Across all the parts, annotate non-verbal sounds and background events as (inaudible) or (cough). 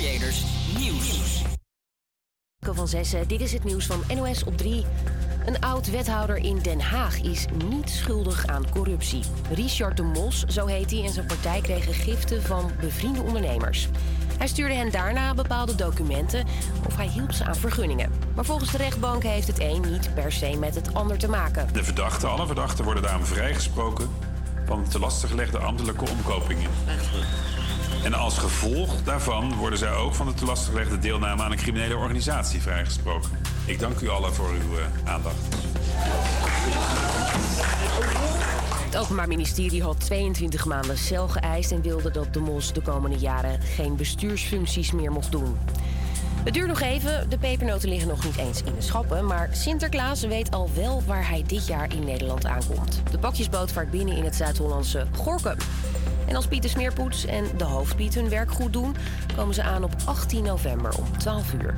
Creators Nieuws. Van Zessen, dit is het nieuws van NOS op 3. Een oud-wethouder in Den Haag is niet schuldig aan corruptie. Richard de Mos, zo heet hij, en zijn partij kregen giften van bevriende ondernemers. Hij stuurde hen daarna bepaalde documenten of hij hielp ze aan vergunningen. Maar volgens de rechtbank heeft het een niet per se met het ander te maken. De verdachten, alle verdachten worden daarom vrijgesproken van te lastiggelegde ambtelijke omkopingen. En als gevolg daarvan worden zij ook van de te lastiggelegde deelname aan een criminele organisatie vrijgesproken. Ik dank u allen voor uw uh, aandacht. Het Openbaar Ministerie had 22 maanden cel geëist en wilde dat de Mos de komende jaren geen bestuursfuncties meer mocht doen. Het duurt nog even, de pepernoten liggen nog niet eens in de schappen, maar Sinterklaas weet al wel waar hij dit jaar in Nederland aankomt. De bakjesboot vaart binnen in het Zuid-Hollandse Gorkum. En als Pieter Smeerpoets en de hoofdpiet hun werk goed doen, komen ze aan op 18 november om 12 uur.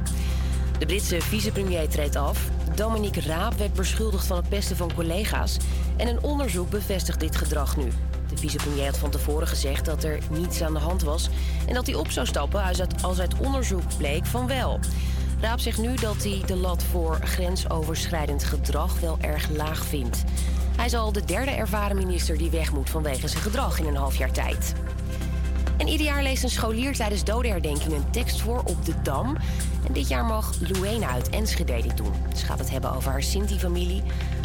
De Britse vicepremier treedt af. Dominique Raab werd beschuldigd van het pesten van collega's. En een onderzoek bevestigt dit gedrag nu. De vicepremier had van tevoren gezegd dat er niets aan de hand was... en dat hij op zou stappen als uit onderzoek bleek van wel. Raab zegt nu dat hij de lat voor grensoverschrijdend gedrag wel erg laag vindt. Hij is al de derde ervaren minister die weg moet vanwege zijn gedrag in een half jaar tijd. En ieder jaar leest een scholier tijdens dodenherdenking een tekst voor op de Dam. En dit jaar mag Luena uit Enschede dit doen. Ze gaat het hebben over haar Sinti-familie.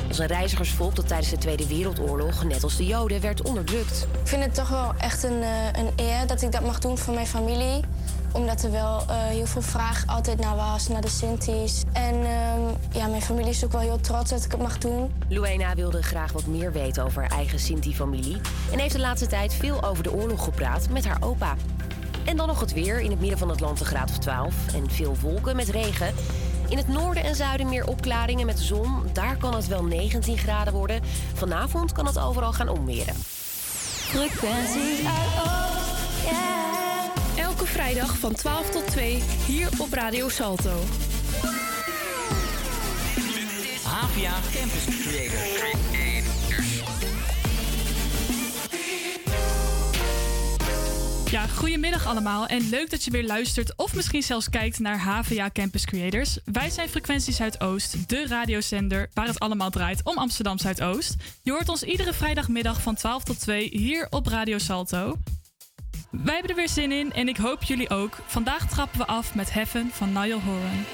als een reizigersvolk dat tijdens de Tweede Wereldoorlog, net als de Joden, werd onderdrukt. Ik vind het toch wel echt een, eh, een eer dat ik dat mag doen voor mijn familie omdat er wel uh, heel veel vraag altijd naar was, naar de Sinti's. En uh, ja, mijn familie is ook wel heel trots dat ik het mag doen. Luena wilde graag wat meer weten over haar eigen Sinti-familie... en heeft de laatste tijd veel over de oorlog gepraat met haar opa. En dan nog het weer. In het midden van het land een graad of 12 en veel wolken met regen. In het noorden en zuiden meer opklaringen met zon. Daar kan het wel 19 graden worden. Vanavond kan het overal gaan omweren. Frequenties uit Oost, yeah. Vrijdag van 12 tot 2 hier op Radio Salto. Havia Campus Creator. Ja, goedemiddag allemaal en leuk dat je weer luistert of misschien zelfs kijkt naar HVA Campus Creators. Wij zijn Frequentie Zuidoost, de radiozender waar het allemaal draait om Amsterdam Zuidoost. Je hoort ons iedere vrijdagmiddag van 12 tot 2 hier op Radio Salto. Wij hebben er weer zin in en ik hoop jullie ook. Vandaag trappen we af met Heaven van Niall Horan.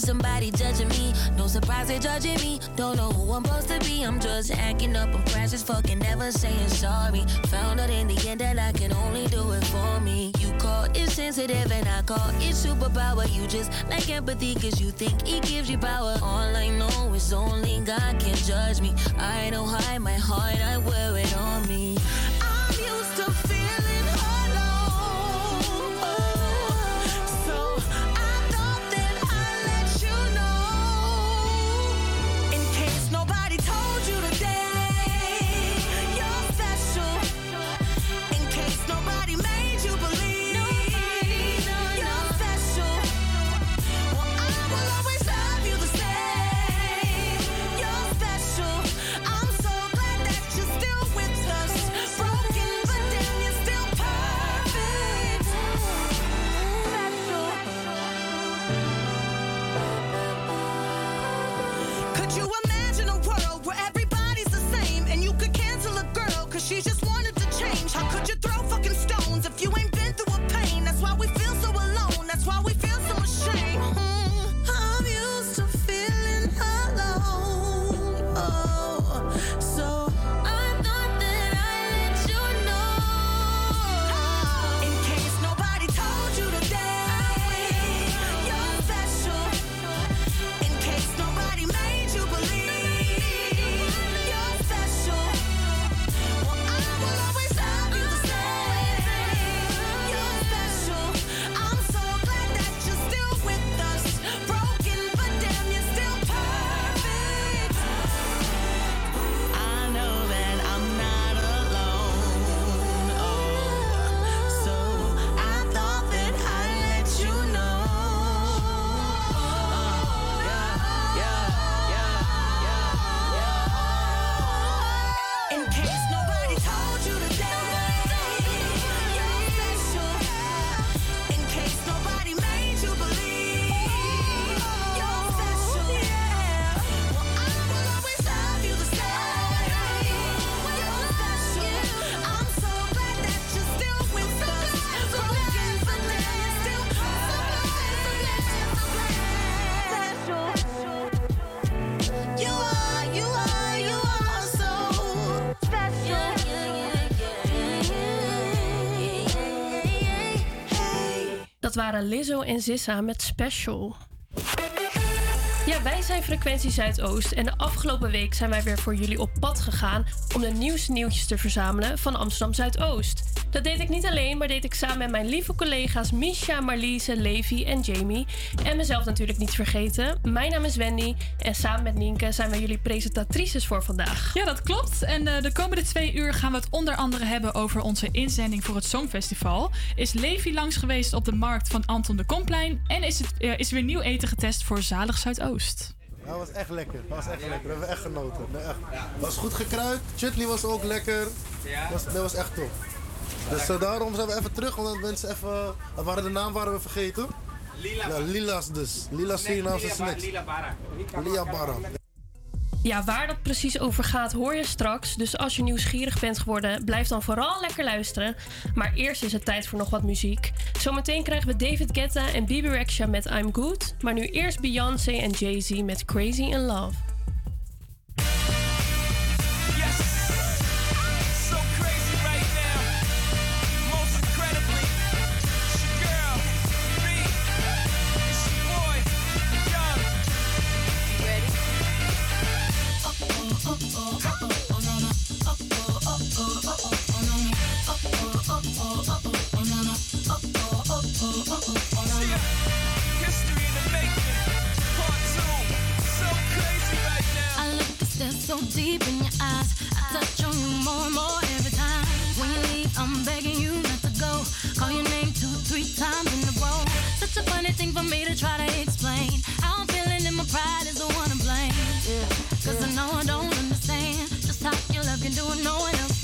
Somebody judging me. No surprise they're judging me. Don't know who I'm supposed to be. I'm just acting up. I'm crash as fucking never saying sorry. Found out in the end that I can only do it for me. You call it sensitive and I call it superpower. You just like empathy cause you think it gives you power. All I know is only God can judge me. I don't hide my heart, I wear it on waren Lizzo en Zissa met Special. Ja, wij zijn Frequentie Zuidoost en de afgelopen week zijn wij weer voor jullie op pad gegaan om de nieuwste nieuwtjes te verzamelen van Amsterdam Zuidoost. Dat deed ik niet alleen, maar deed ik samen met mijn lieve collega's Misha, Marliese, Levi en Jamie. En mezelf natuurlijk niet vergeten. Mijn naam is Wendy en samen met Nienke zijn wij jullie presentatrices voor vandaag. Ja, dat klopt. En eh, de komende twee uur gaan we het onder andere hebben over onze inzending voor het Songfestival. Is Levi langs geweest op de markt van Anton de Komplein. En is, het, eh, is er weer nieuw eten getest voor Zalig Zuidoost. Dat was echt lekker. Dat was echt lekker. We hebben echt genoten. Nee, echt. Het was goed gekruid. Chutney was ook lekker. Dat was, dat was echt top. Dus eh, daarom zijn we even terug, omdat mensen even... Wat waren de naam waren we vergeten? Lila. Ja, Lila's dus. Lila Surinaamse snacks. Lila Barra. Lila Barra. Ja, waar dat precies over gaat hoor je straks. Dus als je nieuwsgierig bent geworden, blijf dan vooral lekker luisteren. Maar eerst is het tijd voor nog wat muziek. Zometeen krijgen we David Guetta en Bibi Rexha met I'm Good. Maar nu eerst Beyoncé en Jay-Z met Crazy in Love. deep in your eyes. I touch on you more and more every time. When you leave, I'm begging you not to go. Call your name two, three times in a row. Such a funny thing for me to try to explain. How I'm feeling in my pride is the one to blame. Cause I know I don't understand just how your love can do it, no one else.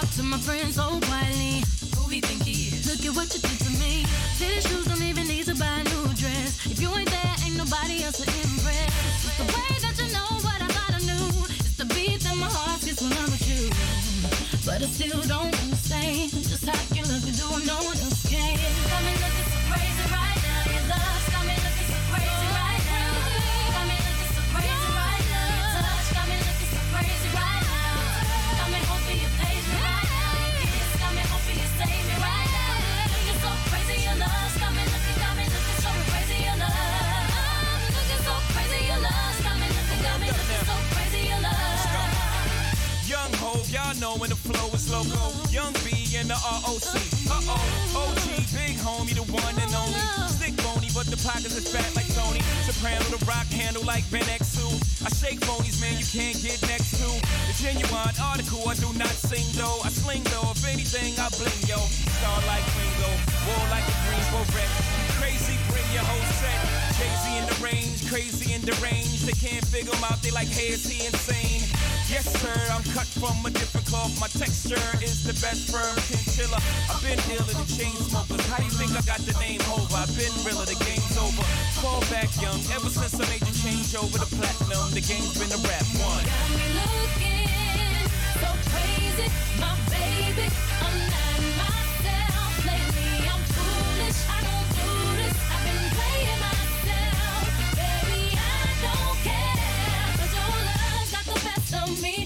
talk to my friends so quietly. Who he think he is? Look at what you did to me. Titty shoes don't even need to buy a new dress. If you ain't there, ain't nobody else to impress. It's the way that you know what I thought I knew. It's the beat that my heart gets when I'm with you. But I still don't understand just how can love you do no one else can. West Loco, Young B, in the ROC. Uh oh, OG, big homie, the one and only. Stick bony, but the pockets is fat like Tony. Soprano, the rock handle like Ben X2. I shake bonies, man, you can't get next to. The genuine article, I do not sing though. I sling though, if anything, I bling yo. Star like Ringo, war like a Greensboro wreck. Crazy, bring your whole set crazy in the range, crazy in the range. They can't figure him out, they like, hey, is he insane? Yes, sir, I'm cut from a different cloth. My texture is the best firm chinchilla. I've been dealing with chain smokers. How do you think I got the name over? I've been realer, the game's over. Fall back young, ever since I made the change over to platinum. The game's been a rap one. Got me looking so crazy, my baby. I'm not my tell me.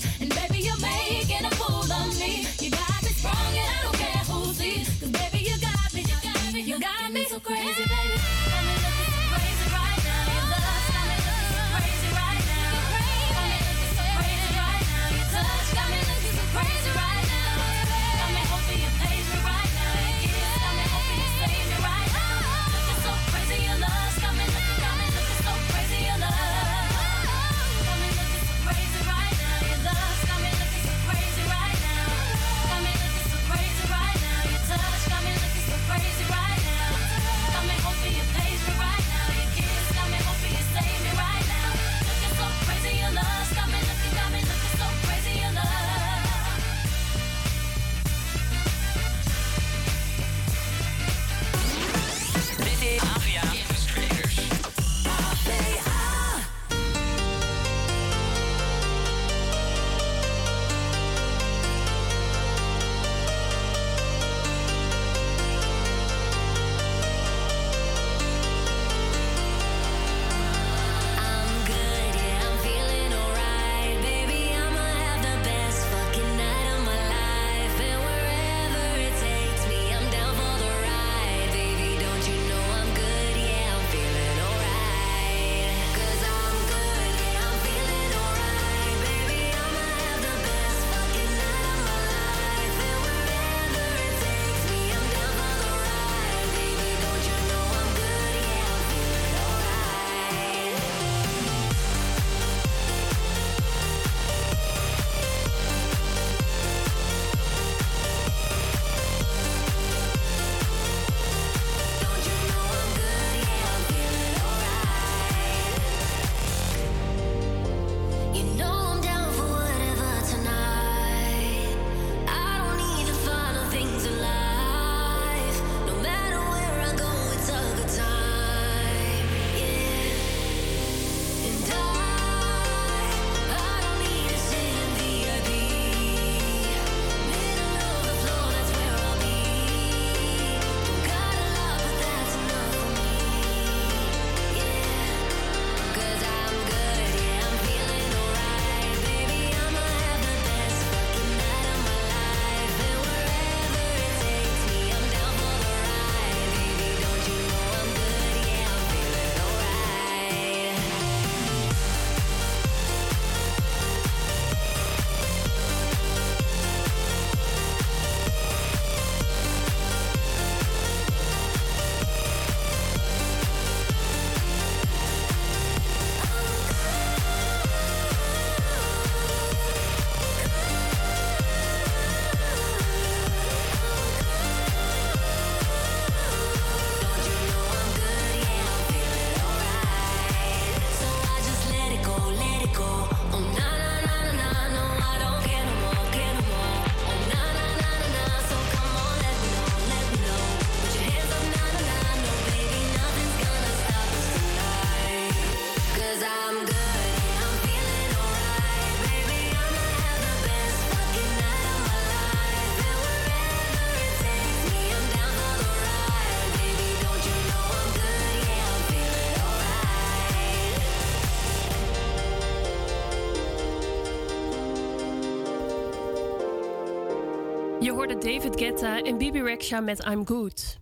Guetta en Bibi Rexha met I'm Good.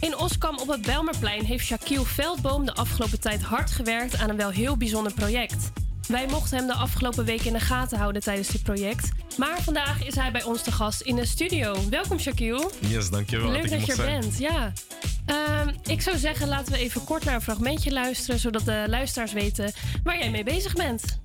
In Oskam op het Belmerplein heeft Shaquille Veldboom de afgelopen tijd hard gewerkt aan een wel heel bijzonder project. Wij mochten hem de afgelopen week in de gaten houden tijdens dit project. Maar vandaag is hij bij ons te gast in de studio. Welkom Shaquille. Yes, dankjewel. Leuk dat, je er bent, ja. Ehm, ik zou zeggen, laten we even kort naar een fragmentje luisteren, zodat de luisteraars weten waar jij mee bezig bent.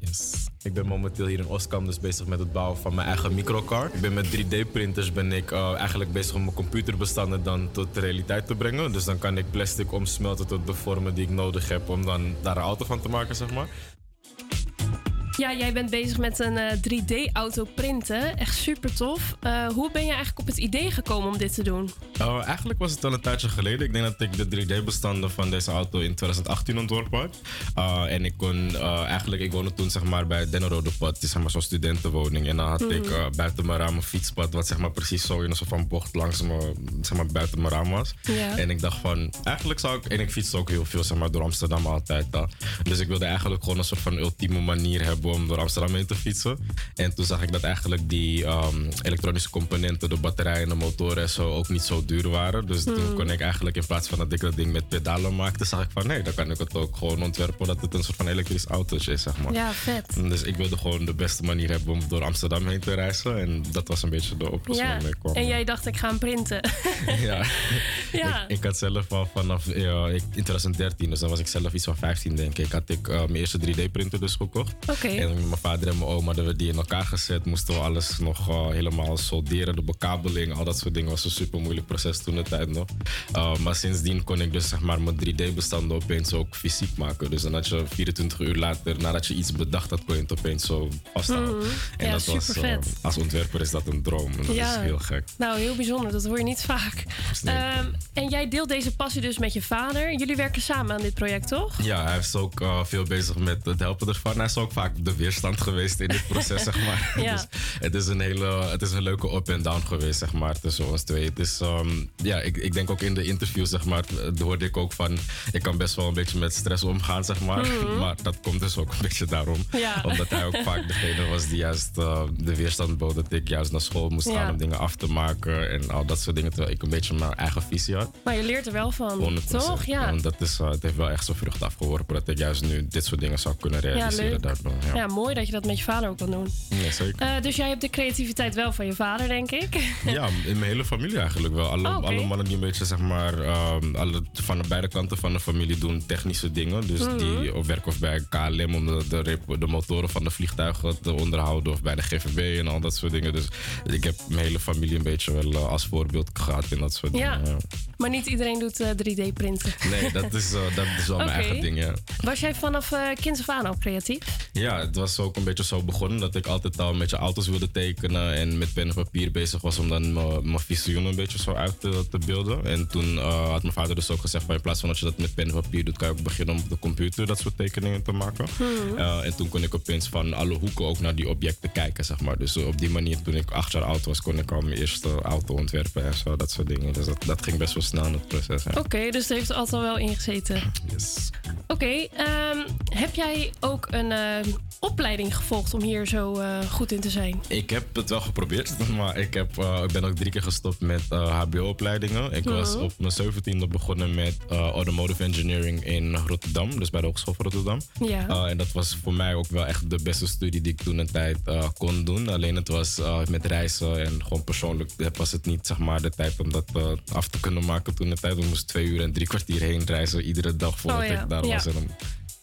Ik ben momenteel hier in Oskam dus bezig met het bouwen van mijn eigen microcar. Ik ben met 3D-printers ben ik eh, eigenlijk bezig om mijn computerbestanden dan tot de realiteit te brengen. Dus dan kan ik plastic omsmelten tot de vormen die ik nodig heb om dan daar een auto van te maken, zeg maar. Ja, jij bent bezig met een eh, 3D-auto printen. Echt super tof. Eh, hoe ben je eigenlijk op het idee gekomen om dit te doen? Uh, eigenlijk was het al een tijdje geleden. Ik denk dat ik de 3D-bestanden van deze auto in 2018 ontworpen had. Uh, en ik kon eigenlijk, ik woonde toen zeg maar bij Dennerode Pad, die is zeg maar zo'n studentenwoning. En dan had Mhm. ik uh, buiten mijn raam een fietspad, wat zeg maar precies zo in een soort van bocht langs me, zeg maar buiten mijn raam was. En ik dacht van, eigenlijk zou ik, en ik fietste ook heel veel zeg maar door Amsterdam altijd al. Dus ik wilde eigenlijk gewoon een soort van ultieme manier hebben om door Amsterdam heen te fietsen. En toen zag ik dat eigenlijk die um, elektronische componenten, de batterijen en de motoren en zo ook niet zo duur waren. Dus toen Hmm. kon ik eigenlijk in plaats van dat ik dat ding met pedalen maakte, zag ik van nee, dan kan ik het ook gewoon ontwerpen dat het een soort van elektrisch autootje is, zeg maar. Ja, vet. Dus ik wilde gewoon de beste manier hebben om door Amsterdam heen te reizen. En dat was een beetje de oplossing Ja, waarmee ik kwam. en jij dacht ik ga hem printen. (laughs) Ja. (laughs) Ja. Ik, ik had zelf al vanaf ja, ik- in 2013, dus dan was ik zelf iets van 15 denk ik, had ik eh, mijn eerste 3D-printer dus gekocht. Oké. En mijn vader en mijn oma hadden we die in elkaar gezet. Moesten we alles nog eh, helemaal solderen, de bekabeling, al dat soort dingen. was een super moeilijk proces toen de tijd nog. Uh, maar sindsdien kon ik dus zeg maar mijn 3D-bestanden opeens ook fysiek maken. Dus dan had je 24 uur later, nadat je iets bedacht had, kon je het opeens zo vasthouden. Mhm. En Ja, dat was, eh, als ontwerper is dat een droom. En dat Ja. is heel gek. Nou, heel bijzonder. Dat hoor je niet vaak. Nee. Ehm, en jij deelt deze passie dus met je vader. Jullie werken samen aan dit project, toch? Ja, hij is ook eh, veel bezig met het helpen ervan. Hij is ook vaak de weerstand geweest in dit proces, (laughs) zeg maar. Ja. (laughs) Dus het is een hele, het is een leuke up en down geweest, zeg maar, tussen ons twee. Het is, ehm, ja, ik, ik denk ook in de interview, zeg maar, eh, hoorde ik ook van, ik kan best wel een beetje met stress omgaan, zeg maar. Mhm. (laughs) Maar dat komt dus ook een beetje daarom. Ja. Omdat hij ook vaak degene was die juist eh, de weerstand bood dat ik juist naar school moest Ja. gaan om dingen af te maken en al dat soort dingen. Terwijl ik een beetje mijn eigen visie had. Maar je leert er wel van, 100%. toch? Ja. Dat is, uh, het heeft wel echt zijn vrucht afgeworpen dat ik juist nu dit soort dingen zou kunnen realiseren. leuk. daardoor, ja. Ja, mooi dat je dat met je vader ook kan doen. Ja, zeker. Eh, dus jij hebt de creativiteit wel van je vader, denk ik. (laughs) Ja, in mijn hele familie eigenlijk wel. Alle, Oh, alle mannen die een beetje, zeg maar, ehm, alle, van de beide kanten van de familie doen technische dingen. Dus Mhm. die of werken of bij KLM om de, de, motoren van de vliegtuigen te onderhouden. Of bij de GVB en al dat soort dingen. Dus ik heb mijn hele familie een beetje wel eh, als voorbeeld gehad in dat soort Ja. dingen. Maar niet iedereen doet eh, 3D-printen. Nee, dat is, eh, dat is wel mijn (laughs) eigen ding, ja. Was jij vanaf eh kinds af aan al creatief? Ja, het was ook een beetje zo begonnen dat ik altijd al een beetje auto's wilde tekenen en met pen en papier bezig was om dan mijn visioen een beetje zo uit te, te beelden. En toen eh, had mijn vader dus ook gezegd van in plaats van dat je dat met pen en papier doet, kan je ook beginnen om op de computer dat soort tekeningen te maken. Hmm. Eh, en toen kon ik opeens van alle hoeken ook naar die objecten kijken, zeg maar. Dus eh, op die manier, toen ik acht jaar oud was, kon ik al mijn eerste auto ontwerpen en zo, dat soort dingen. Dus dat, dat ging best wel snel in het proces. Ja. Oké, dus het heeft er altijd wel ingezeten. Yes. Oké, ehm, heb jij ook een opleiding gevolgd om hier zo eh, goed in te zijn? Ik heb het wel geprobeerd, (laughs) maar ik, heb, eh, ik ben ook drie keer gestopt met eh, HBO-opleidingen. Ik was Mhm. op mijn 17e begonnen met Automotive Engineering in Rotterdam, dus bij de Hogeschool van Rotterdam. Ja. En dat was voor mij ook wel echt de beste studie die ik toen een tijd kon doen. Alleen het was met reizen en gewoon persoonlijk was het niet zeg maar, de tijd om dat af te kunnen maken toen de tijd. We moesten twee uur en drie kwartier heen reizen, iedere dag voordat Oh ja, ik daar ja. was. En dan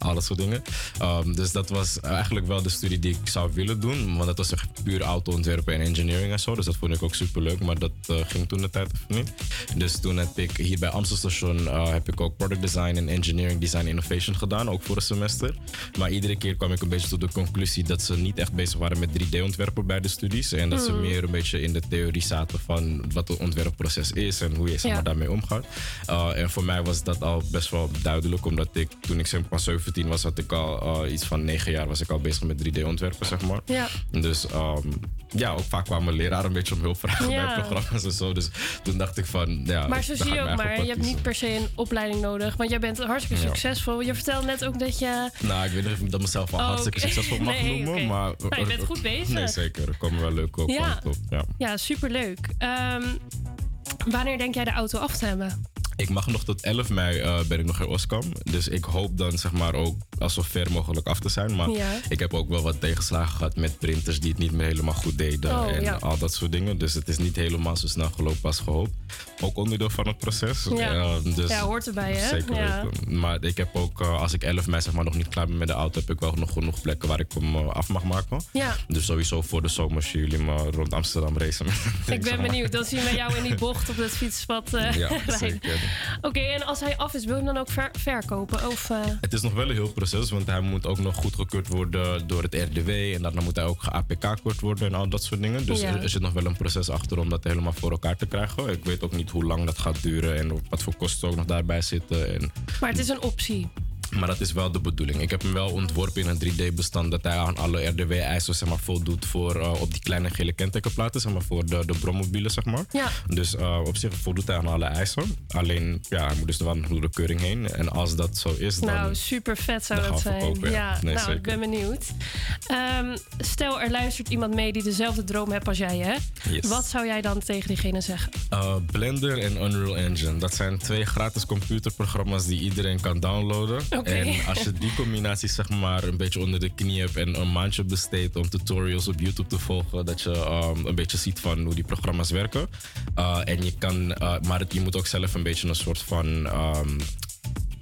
al dat soort dingen. Ehm, dus dat was eigenlijk wel de studie die ik zou willen doen. Want dat was echt puur auto-ontwerpen en engineering en zo. Dus dat vond ik ook super leuk. Maar dat eh, ging toen de tijd even niet. Dus toen heb ik hier bij Amstelstation eh, heb ik ook product design en engineering design innovation gedaan. Ook voor een semester. Maar iedere keer kwam ik een beetje tot de conclusie dat ze niet echt bezig waren met 3D-ontwerpen bij de studies. En dat ze Mhm. meer een beetje in de theorie zaten van wat het ontwerpproces is en hoe je Ja. daarmee omgaat. Uh, en voor mij was dat al best wel duidelijk, omdat ik toen ik zeg maar 17 was, had ik al uh, iets van 9 jaar was ik al bezig met 3D-ontwerpen, zeg maar. Ja. Dus um, ja, ook vaak kwamen leraar een beetje om hulp vragen Ja. bij programma's en zo. Dus toen dacht ik van, ja. maar zo zie je ook maar, je hebt niet per se een opleiding nodig, want jij bent hartstikke Ja. succesvol. Je vertelde net ook dat je... Nou, ik weet niet of ik dat mezelf wel Oh, hartstikke succesvol mag (laughs) Nee, noemen, maar... Nou, je bent goed bezig. Nee, zeker. Er komen wel leuke kanten op. Ja. Ja, superleuk. Ehm wanneer denk jij de auto af te hebben? Ik mag nog tot 11 mei eh, ben ik nog in Oskam. Dus ik hoop dan zeg maar ook als zo ver mogelijk af te zijn. Maar Ja. ik heb ook wel wat tegenslagen gehad met printers die het niet meer helemaal goed deden. Oh, en ja. al dat soort dingen. Dus het is niet helemaal zo snel gelopen als gehoopt. Ook onderdeel van het proces. Ja. Dus Ja, hoort erbij, hè? Zeker weten. Maar ik heb ook, eh, als ik 11 mei zeg maar nog niet klaar ben met de auto, heb ik wel nog genoeg plekken waar ik hem eh, af mag maken. Ja. Dus sowieso voor de zomer als jullie me rond Amsterdam racen. (laughs) Ik ben benieuwd. Dan zien we jou in die bocht op het fietspad Ja, (laughs) zeker. (laughs) Oké, en als hij af is, wil je hem dan ook ver- verkopen? Of, eh, Het is nog wel een heel proces, want hij moet ook nog goedgekeurd worden door het RDW. En daarna moet hij ook ge-APK-keurd worden en al dat soort dingen. Dus Ja. er, er zit nog wel een proces achter om dat helemaal voor elkaar te krijgen. Ik weet ook niet hoe lang dat gaat duren en wat voor kosten ook nog daarbij zitten. En maar het is een optie. Maar dat is wel de bedoeling. Ik heb hem wel ontworpen in een 3D-bestand dat hij aan alle RDW-eisen zeg maar, voldoet voor eh, op die kleine gele kentekenplaten, zeg maar, voor de, de brommobielen, zeg maar. Ja. Dus eh, op zich voldoet hij aan alle eisen. Alleen, ja, hij moet dus er wel door de keuring heen. En als dat zo is, dan... Nou, super vet zou dat zijn. ja. ja, Nee, nou, ik ben benieuwd. Ehm, stel, er luistert iemand mee die dezelfde droom heeft als jij, hè? Yes. Wat zou jij dan tegen diegene zeggen? Uh, Blender en Unreal Engine. Dat zijn twee gratis computerprogramma's die iedereen kan downloaden. En als je die combinatie zeg maar een beetje onder de knie hebt en een maandje besteedt om tutorials op YouTube te volgen, dat je um, een beetje ziet van hoe die programma's werken. Uh, en je kan, uh, maar het- je moet ook zelf een beetje een soort van um,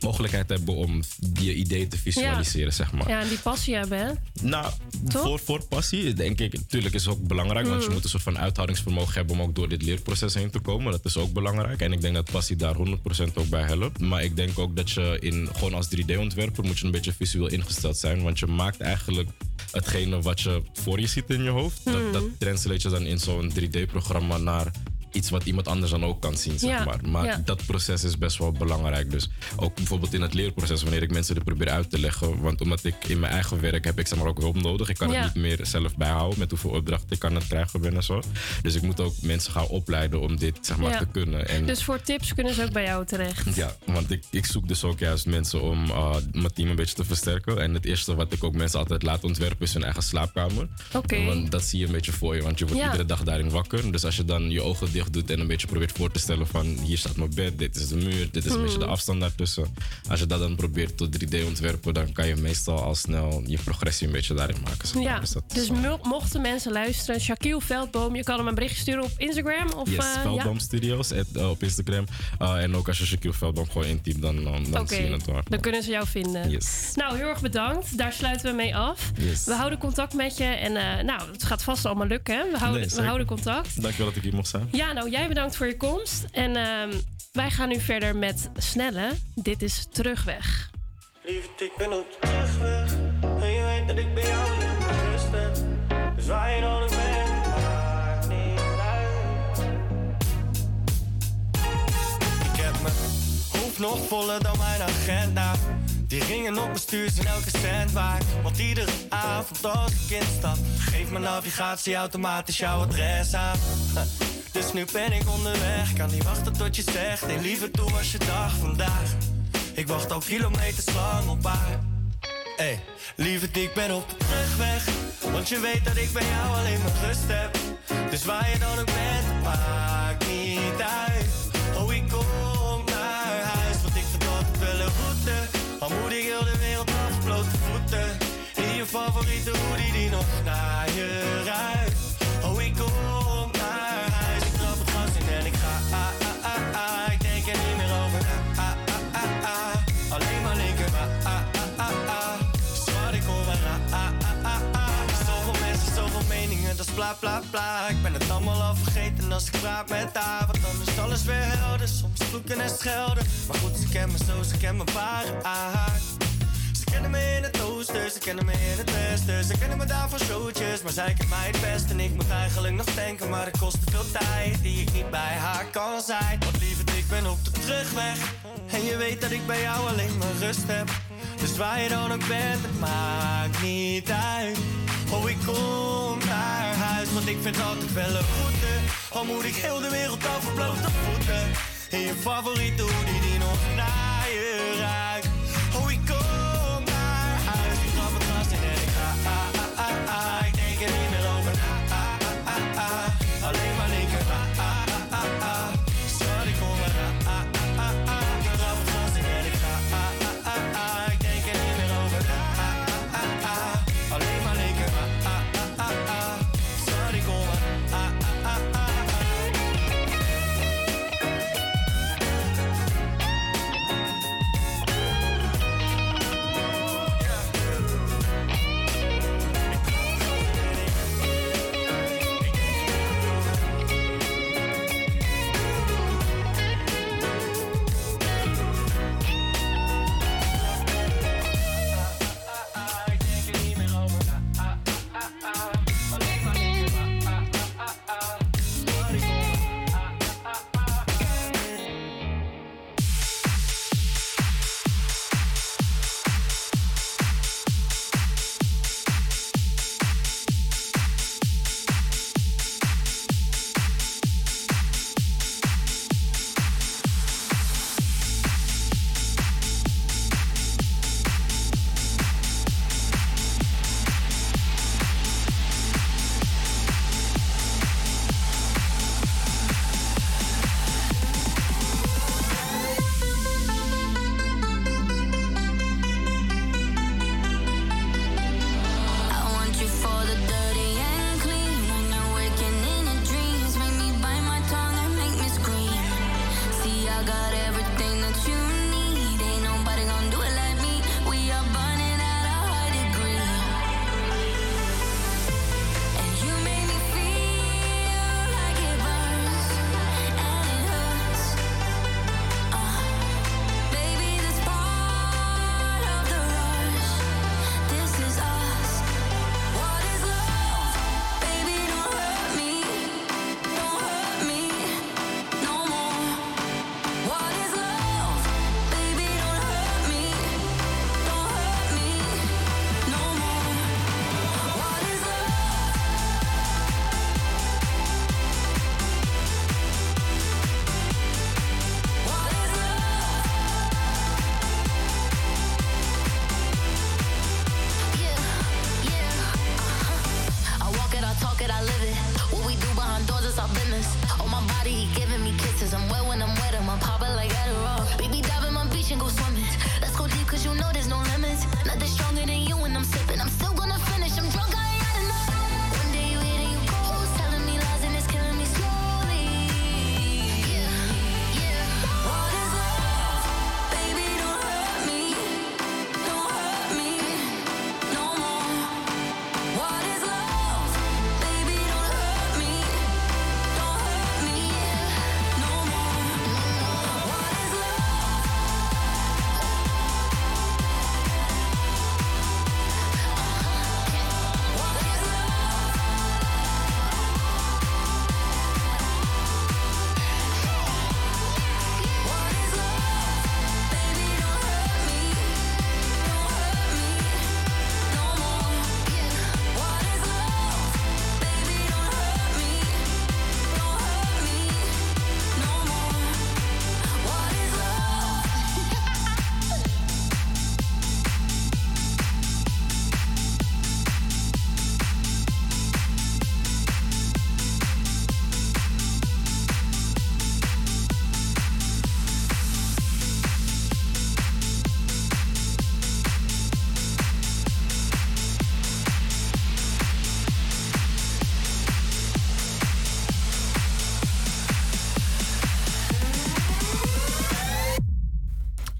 mogelijkheid hebben om die idee te visualiseren, zeg maar. Ja, en die passie hebben, hè? Nou, Toch? voor, voor passie, denk ik, natuurlijk is het ook belangrijk. Want je Mm. moet een soort van uithoudingsvermogen hebben om ook door dit leerproces heen te komen. Dat is ook belangrijk. En ik denk dat passie daar 100% ook bij helpt. Maar ik denk ook dat je in, gewoon als 3D-ontwerper moet je een beetje visueel ingesteld zijn. Want je maakt eigenlijk hetgene wat je voor je ziet in je hoofd. Mm. Dat, dat translate je dan in zo'n 3D-programma naar iets wat iemand anders dan ook kan zien, zeg Ja, maar. Maar ja. dat proces is best wel belangrijk. Dus ook bijvoorbeeld in het leerproces, wanneer ik mensen dit probeer uit te leggen. Want omdat ik in mijn eigen werk heb ik zeg maar ook hulp nodig. Ik kan Ja. het niet meer zelf bijhouden met hoeveel opdrachten ik kan het krijgen ben en zo. Dus ik moet ook mensen gaan opleiden om dit zeg maar te kunnen. En Dus voor tips kunnen ze ook bij jou terecht. ja, want ik, ik zoek dus ook juist mensen om uh, mijn team een beetje te versterken. En het eerste wat ik ook mensen altijd laat ontwerpen is hun eigen slaapkamer. Oké. Want dat zie je een beetje voor je, want je wordt iedere dag daarin wakker. Dus als je dan je ogen dicht doet en een beetje probeert voor te stellen van hier staat mijn bed, dit is de muur, dit is een beetje de Hmm. afstand daartussen. Als je dat dan probeert tot 3D ontwerpen, dan kan je meestal al snel je progressie een beetje daarin maken. zeg. Ja, Dus dus mo- mochten mensen luisteren, Shaquille Veldboom, je kan hem een berichtje sturen op Instagram. Of, Yes, eh, Veldboom ja? Studios at, eh, op Instagram. Uh, en ook als je Shaquille Veldboom gewoon intypt, dan, dan, dan Oké, zie je het wel. dan kunnen ze jou vinden. Yes. Nou, heel erg bedankt. Daar sluiten we mee af. Yes. We houden contact met je en eh, nou, het gaat vast allemaal lukken. hè? We houden, Nee, we houden contact. Dankjewel dat ik hier mocht zijn. Ja, nou, jij bedankt voor je komst. En ehm, wij gaan nu verder met Snelle. Dit is Terugweg. Lieverd, ik ben op terugweg. En je weet dat ik bij jou mijn rust heb. Dus waar je dan ook bent, maakt niet uit. Ik heb mijn hoofd nog voller dan mijn agenda. Die ringen op mijn stuur zijn elke cent waard. Want iedere avond als ik instap, geeft mijn navigatie automatisch jouw adres aan. Dus nu ben ik onderweg, kan niet wachten tot je zegt. Hey, liever toe was je dag vandaag. Ik wacht al kilometers lang op haar. Hey, lieverd, ik ben op de terugweg. Want je weet dat ik bij jou alleen maar rust heb. Dus waar je dan ook bent, maakt niet uit. Oh, ik kom naar huis, want ik altijd wel een route. Al moet ik heel de wereld af, blote voeten. In je favoriete hoodie die nog naar je ruikt. Bla bla bla. Ik ben het allemaal al vergeten als ik praat met haar. Want dan is alles weer helder. Soms vloeken en schelden. Maar goed, ze kennen me zo, ze kennen mijn ware aard. Ze kennen me in het oosten, ze kennen me in het westen. Ze kennen me daar voor showtjes, maar zij kent mij het best. En ik moet eigenlijk nog denken, maar het kost te veel tijd die ik niet bij haar kan zijn. Want lieverd, ik ben op de terugweg. En je weet dat ik bij jou alleen maar rust heb. Dus waar je dan ook bent, het maakt niet uit. Oh, ik kom naar huis, want ik vind altijd wel een route. Al moet ik heel de wereld af blote voeten. In je favoriete hoodie die nog naar je ruikt.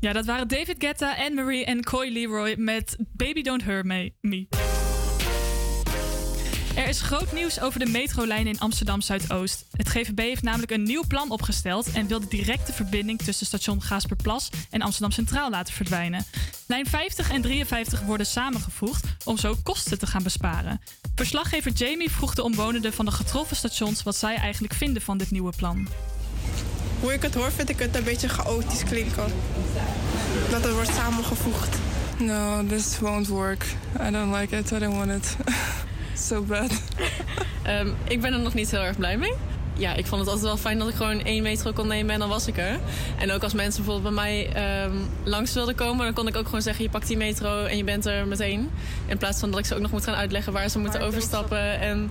Ja, dat waren David Guetta, Anne-Marie en Coy Leroy met Baby Don't Hurt Me. Er is groot nieuws over de metrolijn in Amsterdam Zuidoost. Het GVB heeft namelijk een nieuw plan opgesteld en wil de directe verbinding tussen station Gaasperplas en Amsterdam Centraal laten verdwijnen. Lijn 50 en 53 worden samengevoegd om zo kosten te gaan besparen. Verslaggever Jamie vroeg de omwonenden van de getroffen stations wat zij eigenlijk vinden van dit nieuwe plan. Hoe ik het hoor, vind ik het een beetje chaotisch klinken. Dat het wordt samengevoegd. No, this won't work. I don't like it. I don't want it. (laughs) so bad. (laughs) Ehm, ik ben er nog niet heel erg blij mee. Ja, ik vond het altijd wel fijn dat ik gewoon één metro kon nemen en dan was ik er. En ook als mensen bijvoorbeeld bij mij ehm, langs wilden komen, dan kon ik ook gewoon zeggen: je pakt die metro en je bent er meteen. In plaats van dat ik ze ook nog moet gaan uitleggen waar ze moeten overstappen. En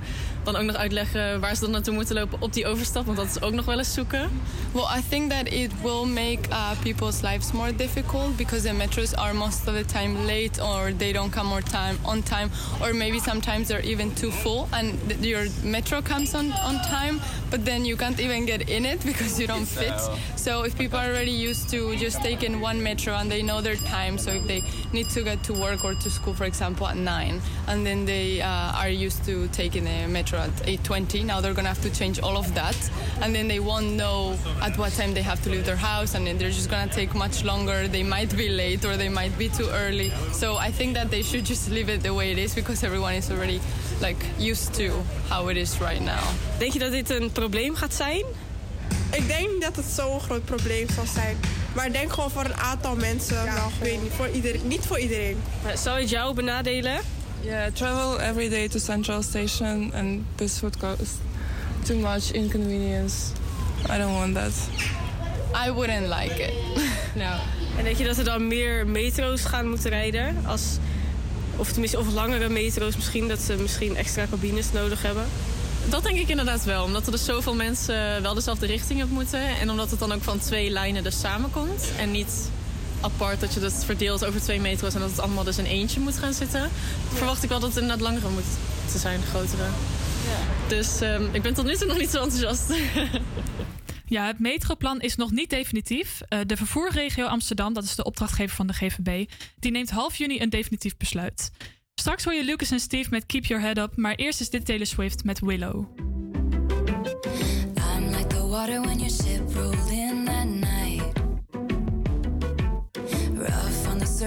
dan ook nog uitleggen waar ze dan naartoe moeten lopen op die overstap, want dat is ook nog wel eens zoeken. Well, I think that it will make uh, people's lives more difficult because the metros are most of the time late or they don't come on time, on time or maybe sometimes they're even too full and your metro comes on, on time, but then you can't even get in it because you don't fit. So if people are already used to just taking one metro and they know their time, so if they need to get to work or to school, for example, at 9, and then they uh, are used to taking a metro at 8.20, now they're gonna have to change all of that, and then they won't know at what time they have to leave their house, and then they're just gonna take much longer. They might be late or they might be too early. So I think that they should just leave it the way it is because everyone is already like used to how it is right now. Denk je dat dit een probleem gaat zijn? Ik denk niet dat het zo'n groot probleem zal zijn. Maar ik denk gewoon voor een aantal mensen. wel, ik weet niet, voor iedereen, niet voor iedereen. Zou het jou benadelen? Yeah, travel every day to Central Station and this would cost too much inconvenience. I don't want that. I wouldn't like it. (laughs) No. En denk je dat er dan meer metro's gaan moeten rijden? Als, of tenminste, of langere metro's misschien, dat ze misschien extra cabines nodig hebben? Dat denk ik inderdaad wel. Omdat er dus zoveel mensen wel dezelfde richting op moeten. En omdat het dan ook van twee lijnen dus samenkomt. En niet apart dat je dat verdeelt over twee metro's en dat het allemaal dus in eentje moet gaan zitten. Verwacht ik wel dat het inderdaad langere moet te zijn, grotere. Dus ehm, ik ben tot nu toe nog niet zo enthousiast. (laughs) Ja, het metroplan is nog niet definitief. Eh, de vervoerregio Amsterdam, dat is de opdrachtgever van de GVB, die neemt half juni een definitief besluit. Straks hoor je Lucas en Steve met Keep Your Head Up, maar eerst is dit Taylor Swift met Willow. I'm like the water when your ship rolled in that night.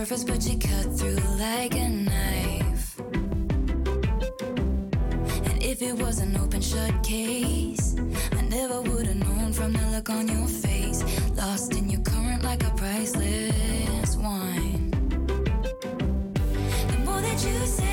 Surface, but you cut through like a knife. And if it was an open shut case, I never would have known from the look on your face. Lost in your current like a priceless wine. The more that you say,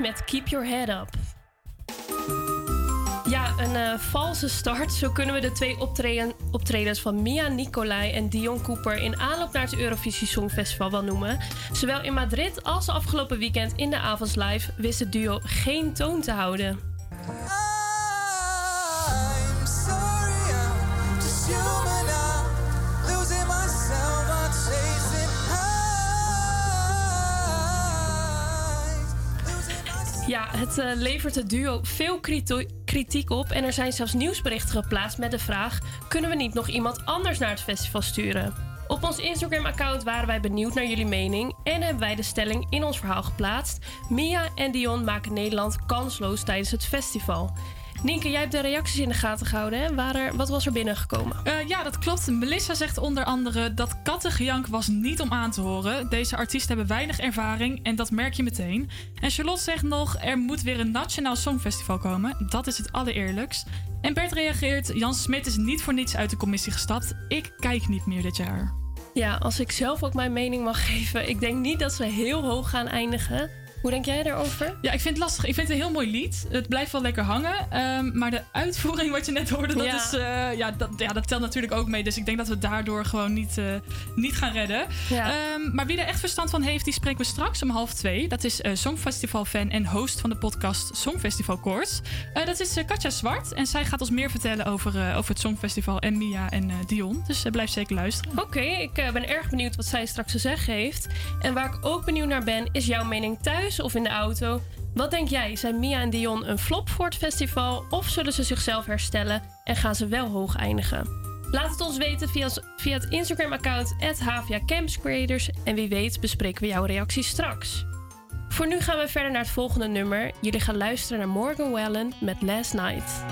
Met Keep Your Head Up. Ja, een uh, valse start. Zo kunnen we de twee optreden, optredens van Mia Nicolai en Dion Cooper in aanloop naar het Eurovisie Songfestival wel noemen. Zowel in Madrid als afgelopen weekend in de avonds live wist het duo geen toon te houden. Eh, levert het duo veel kritiek op en er zijn zelfs nieuwsberichten geplaatst met de vraag: kunnen we niet nog iemand anders naar het festival sturen? Op ons Instagram-account waren wij benieuwd naar jullie mening en hebben wij de stelling in ons verhaal geplaatst: Mia en Dion maken Nederland kansloos tijdens het festival. Nienke, jij hebt de reacties in de gaten gehouden. Hè? Waar er, wat was er binnengekomen? Eh, ja, dat klopt. Melissa zegt onder andere dat kattengejank was niet om aan te horen. Deze artiesten hebben weinig ervaring en dat merk je meteen. En Charlotte zegt nog, er moet weer een nationaal songfestival komen. Dat is het allereerlijkst. En Bert reageert, Jan Smit is niet voor niets uit de commissie gestapt. Ik kijk niet meer dit jaar. Ja, als ik zelf ook mijn mening mag geven. Ik denk niet dat ze heel hoog gaan eindigen. Hoe denk jij daarover? Ja, ik vind het lastig. Ik vind het een heel mooi lied. Het blijft wel lekker hangen. Ehm, maar de uitvoering wat je net hoorde, dat, Ja. is, eh, ja, dat, ja, dat telt natuurlijk ook mee. Dus ik denk dat we het daardoor gewoon niet, eh, niet gaan redden. Ehm, maar wie er echt verstand van heeft, die spreken we straks om half twee. Dat is eh Songfestival-fan en host van de podcast Songfestival Koorts. Dat is Katja Zwart. En zij gaat ons meer vertellen over, over het Songfestival en Mia en Dion. Dus blijf zeker luisteren. Oké, ik ben erg benieuwd wat zij straks te zeggen heeft. En waar ik ook benieuwd naar ben, is jouw mening thuis of in de auto. Wat denk jij? Zijn Mia en Dion een flop voor het festival? Of zullen ze zichzelf herstellen en gaan ze wel hoog eindigen? Laat het ons weten via, via het Instagram-account Havia Campus Creators. En wie weet bespreken we jouw reacties straks. Voor nu gaan we verder naar het volgende nummer. Jullie gaan luisteren naar Morgan Wallen met Last Night.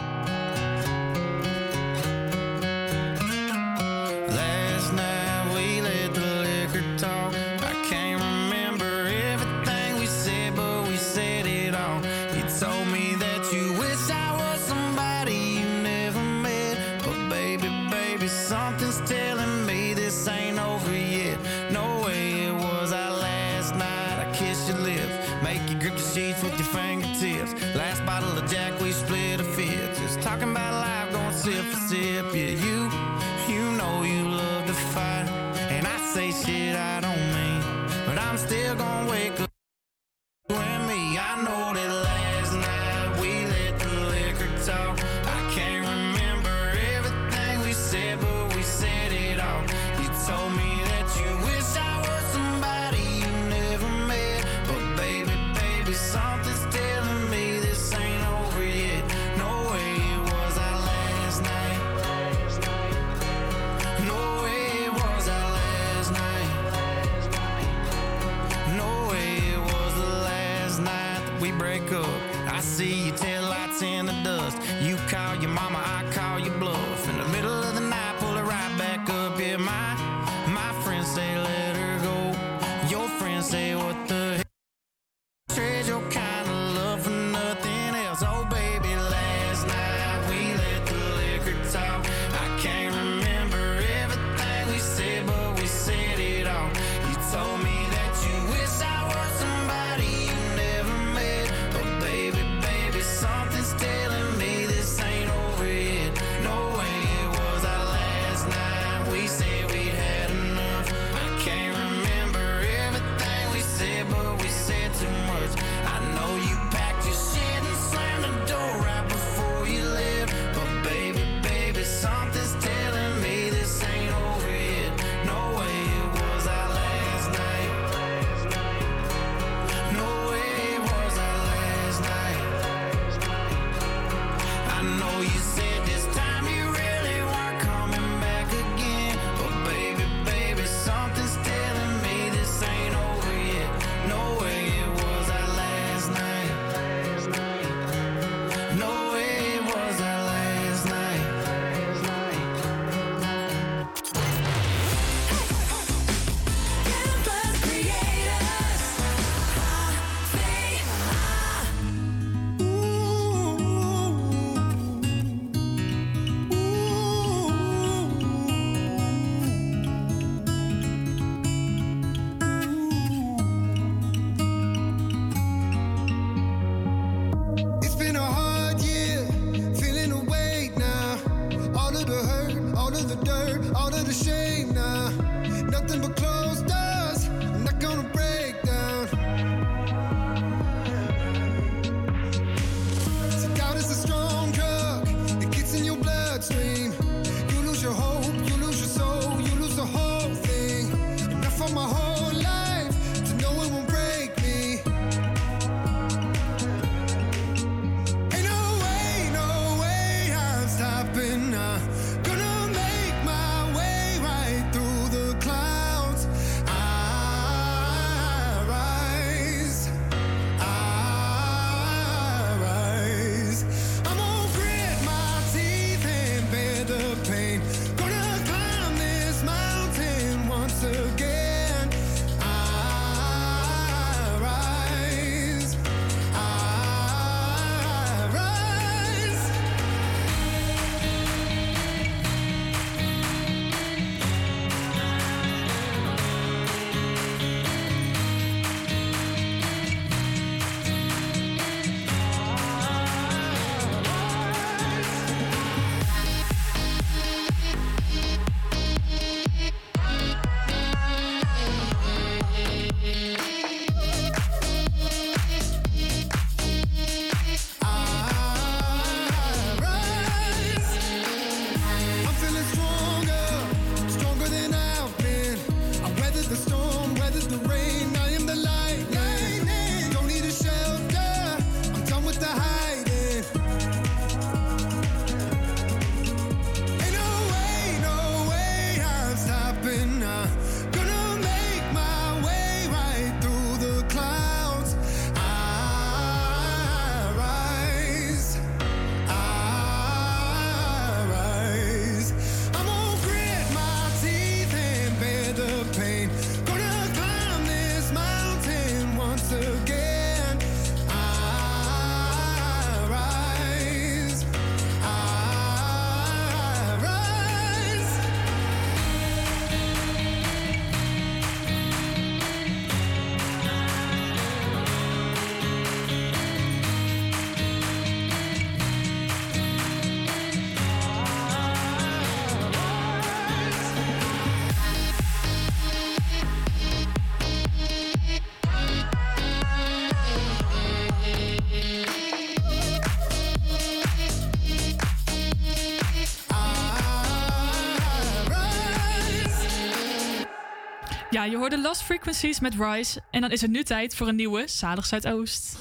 Je hoorde Lost Frequencies met Rise. En dan is het nu tijd voor een nieuwe Zalig Zuidoost.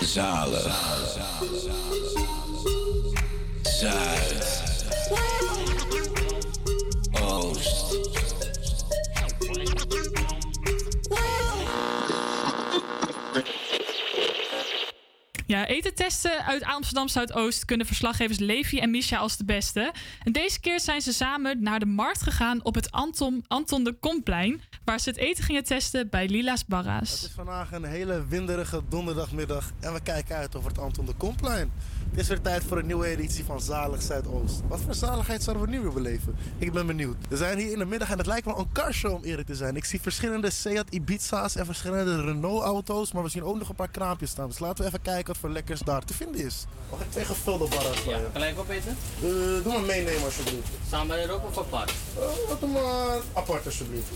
Zalig. Zuid. Uit Amsterdam Zuidoost kunnen verslaggevers Levi en Misha als de beste. En deze keer zijn ze samen naar de markt gegaan op het Anton, Anton de Komplein, waar ze het eten gingen testen bij Lila's Barra's. Het is vandaag een hele winderige donderdagmiddag en we kijken uit over het Anton de Komplein. Het is weer tijd voor een nieuwe editie van Zalig Zuidoost. Wat voor zaligheid zouden we nu weer beleven? Ik ben benieuwd. We zijn hier in de middag en het lijkt wel een carshow om eerlijk te zijn. Ik zie verschillende Seat Ibiza's en verschillende Renault auto's, maar we zien ook nog een paar kraampjes staan. Dus laten we even kijken wat voor lekkers daar te vinden is. Mag ik twee gevulde barras van je? Gelijk opeten? Eh, doe maar meenemen alsjeblieft. Samen erop of apart? Uh, doe maar apart alsjeblieft.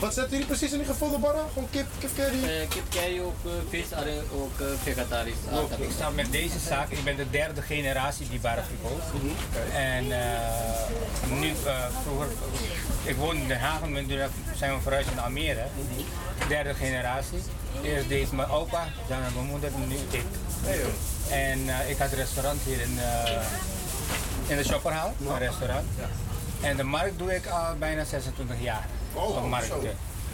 Wat zetten jullie precies in die gevulde barra? Gewoon kip, kip curry? Eh, kip curry, ook uh, vis, arre, ook uh, vegetarisch. Ik sta met deze zaak, ik ben de derde generatie die bar verkoopt. En uh, nu, uh, vroeger, ik woon in Den Haag en nu zijn we verhuisd naar Almere. Derde generatie. Eerst deed mijn opa, daarna mijn moeder, nu ik. En uh, ik had een restaurant hier in, in de Shopperhaal, een restaurant. En de markt doe ik al bijna 26 jaar. Oh, op markt. zo.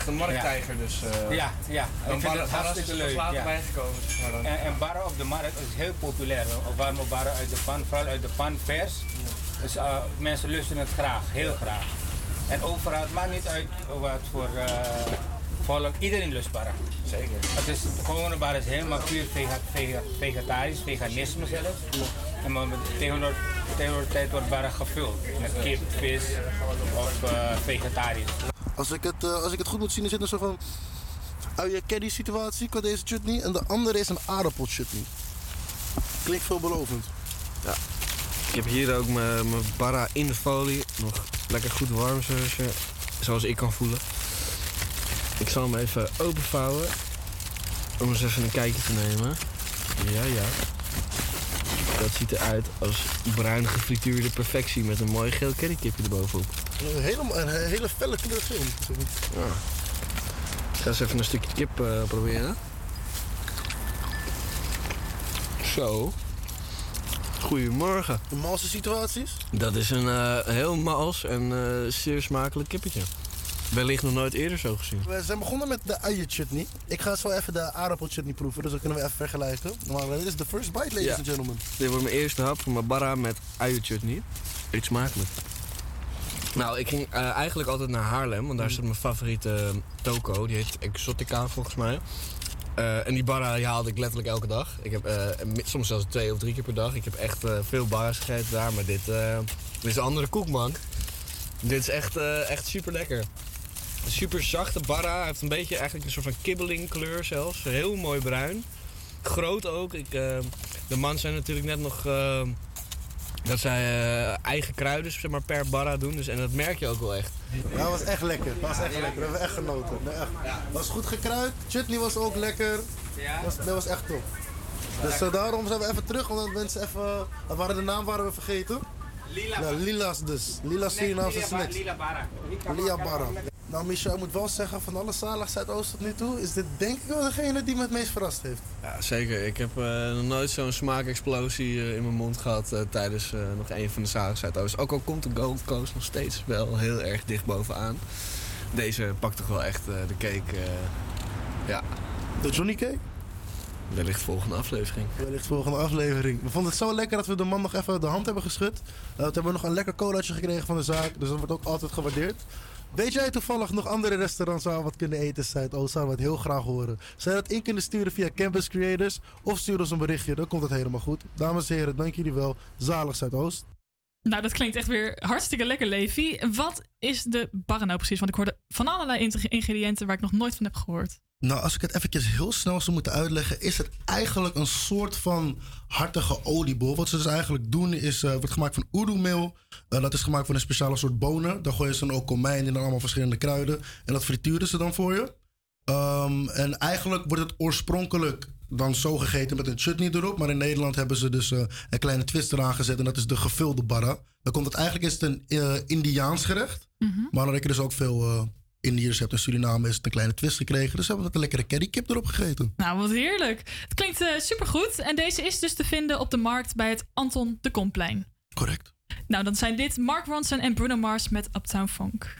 De markttijger dus. Uh, ja, ja. Ik vind het hartstikke leuk. later ja. bijgekomen. En, en barren op de markt is heel populair. Warme barren uit de pan, vooral uit de pan vers. Dus uh, mensen lusten het graag, heel graag. En overal, het maakt niet uit wat voor uh, volk, iedereen lust barren. Zeker. Het is, de gewone bar is helemaal puur vega, vega, vegetarisch, veganisme zelfs. En maar tijd wordt barren gevuld met kip, vis of uh, vegetarisch. Als ik, het, eh, als ik het goed moet zien, is het een soort van uien caddy situatie qua deze chutney. En de andere is een aardappelchutney. Klinkt veelbelovend. Ja. Ik heb hier ook mijn mijn barra in de folie. Nog lekker goed warm zoals, je, zoals ik kan voelen. Ik zal hem even openvouwen. Om eens even een kijkje te nemen. Ja, ja. Dat ziet eruit als bruin gefrituurde perfectie met een mooi geel currykipje erbovenop. Een hele, een hele felle kleur geel. Ja. Ik ga eens even een stukje kip eh, proberen. Zo. Goedemorgen. Een malse situaties? Dat is een eh, heel mals en eh, zeer smakelijk kippetje. Wellicht nog nooit eerder zo gezien. We zijn begonnen met de uien chutney. Ik ga zo even de aardappelchutney proeven, dus dan kunnen we even vergelijken. Maar dit is de first bite, ladies Ja. and gentlemen. Dit wordt mijn eerste hap van mijn barra met uienchutney. Eet smakelijk. Nou, ik ging eh, eigenlijk altijd naar Haarlem, want daar zit mijn favoriete eh, toko. Die heet Exotica volgens mij. Eh, en die barra die haalde ik letterlijk elke dag. Ik heb soms zelfs twee of drie keer per dag. Ik heb echt veel barra's gegeten daar, maar dit, dit is een andere koek, man. Dit is echt, echt super lekker. Super zachte barra. Hij heeft een beetje eigenlijk een soort van kibbeling kleur zelfs. Heel mooi bruin. Groot ook. Ik, eh, de man zijn natuurlijk net nog eh, dat zij eh, eigen kruiden zeg maar, per barra doen. Dus, en dat merk je ook wel echt. Dat was echt lekker. Dat was echt lekker. We hebben echt genoten. Echt. was goed gekruid. Chutney was ook lekker. Dat was, dat was echt top. Dus daarom zijn we even terug, omdat mensen even... waren de naam waren we vergeten? Lila Ja, Lila's dus. Lila Surinaamse Lila snacks. Lila Barra. Lia Barra. Nou, Michel, ik moet wel zeggen, van alle zalig Zuidoost tot nu toe, is dit denk ik wel degene die me het meest verrast heeft. Ja, zeker. Ik heb eh, nog nooit zo'n smaakexplosie eh, in mijn mond gehad eh, tijdens eh, nog een van de zagen Zuidoost. Ook al komt de Gold Coast nog steeds wel heel erg dicht bovenaan. Deze pakt toch wel echt eh, de cake. eh, ja. De Johnny Cake? Wellicht volgende aflevering. Wellicht volgende aflevering. We vonden het zo lekker dat we de man nog even de hand hebben geschud. Uh, toen hebben we nog een lekker colaatje gekregen van de zaak. Dus dat wordt ook altijd gewaardeerd. Weet jij toevallig nog andere restaurants waar we wat kunnen eten in Zuidoost? Zouden we het heel graag horen. Zou je dat in kunnen sturen via Campus Creators? Of stuur ons een berichtje, dan komt het helemaal goed. Dames en heren, dank jullie wel. Zalig Zuidoost. Nou, dat klinkt echt weer hartstikke lekker, Levi. Wat is de barra nou precies? Want ik hoorde van allerlei ingrediënten waar ik nog nooit van heb gehoord. Nou, als ik het eventjes heel snel zou moeten uitleggen, is het eigenlijk een soort van hartige oliebol. Wat ze dus eigenlijk doen is, eh wordt gemaakt van oeroemeel. Eh, dat is gemaakt van een speciale soort bonen. Daar gooien ze dan ook komijn in en allemaal verschillende kruiden. En dat frituren ze dan voor je. Ehm, en eigenlijk wordt het oorspronkelijk dan zo gegeten met een chutney erop. Maar in Nederland hebben ze dus eh, een kleine twist eraan gezet. En dat is de gevulde barra. Dan komt het eigenlijk is het een Indiaans gerecht. Maar dan heb je dus ook veel Indiërs hebt. In Suriname is het een kleine twist gekregen. Dus hebben we een lekkere currykip erop gegeten. Nou, wat heerlijk. Het klinkt eh, supergoed. En deze is dus te vinden op de markt bij het Anton de Komplein. Correct. Nou, dan zijn dit Mark Ronson en Bruno Mars met Uptown Funk.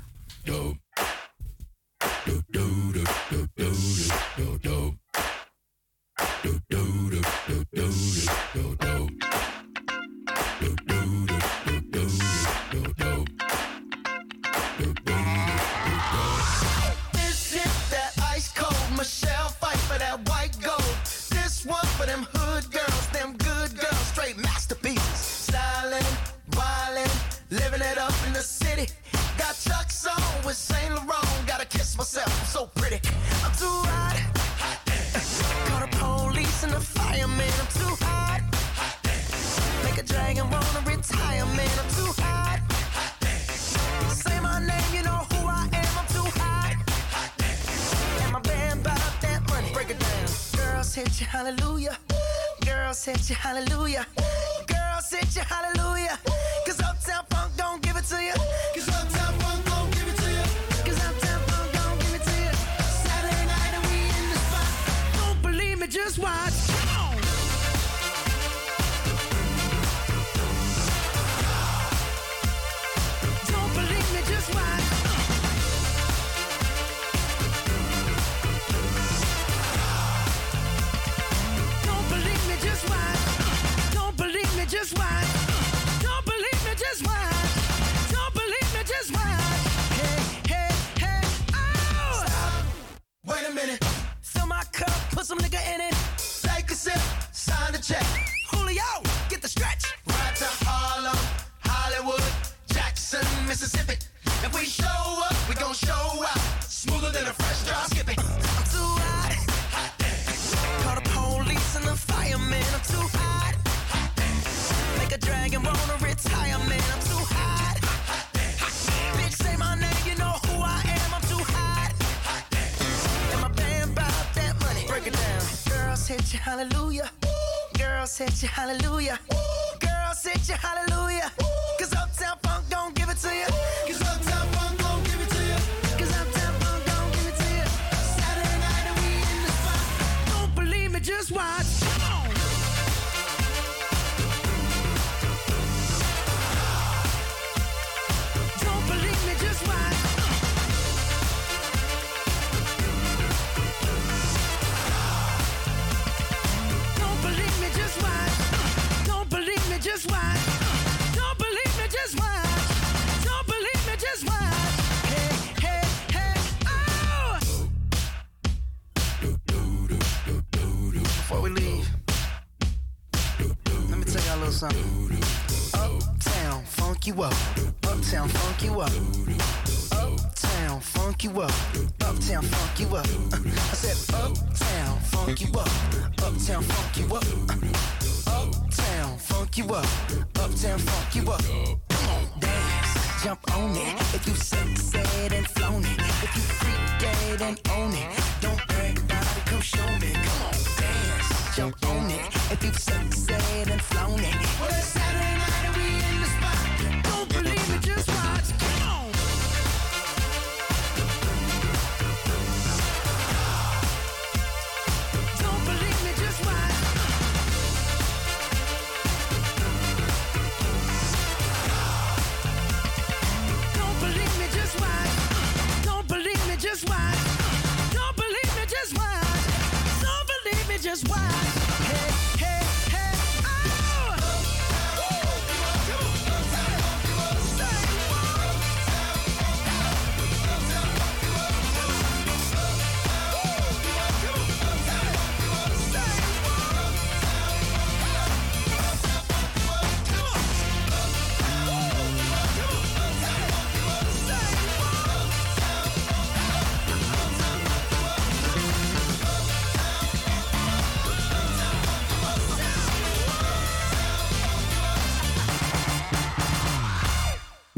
Hallelujah.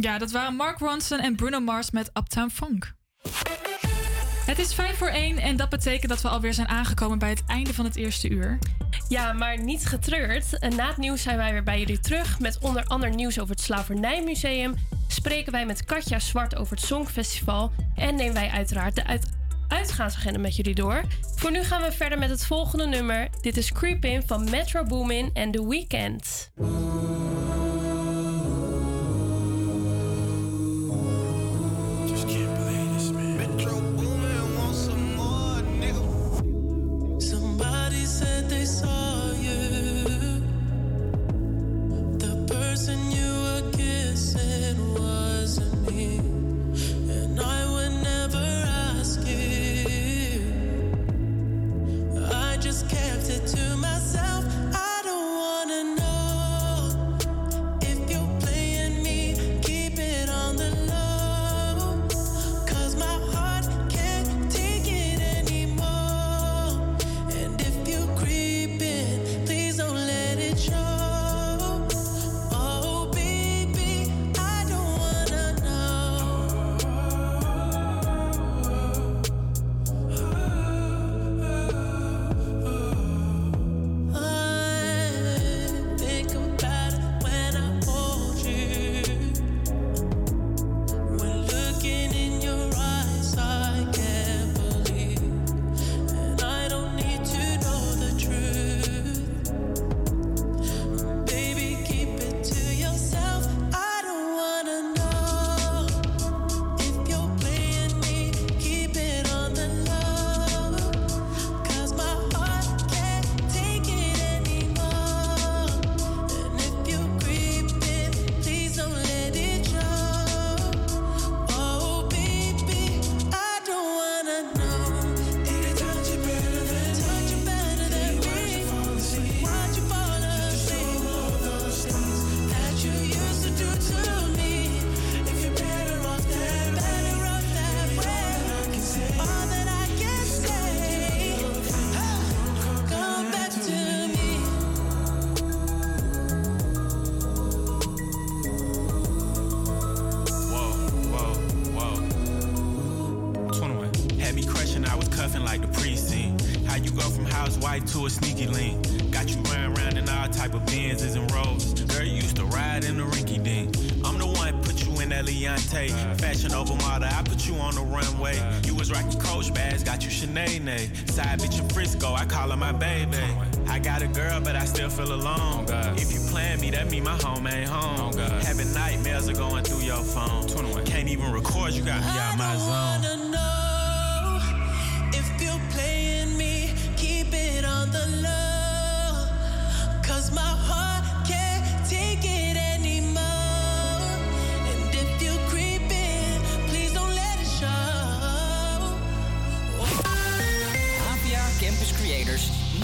Ja, dat waren Mark Ronson en Bruno Mars met Uptown Funk. Het is 5 voor 1 en dat betekent dat we alweer zijn aangekomen bij het einde van het eerste uur. Ja, maar niet getreurd. Na het nieuws zijn wij weer bij jullie terug met onder andere nieuws over het Slavernijmuseum. Spreken wij met Katja Zwart over het Songfestival. En nemen wij uiteraard de uit uitgaansagenda met jullie door. Voor nu gaan we verder met het volgende nummer. Dit is Creep In van Metro Boomin en The Weeknd.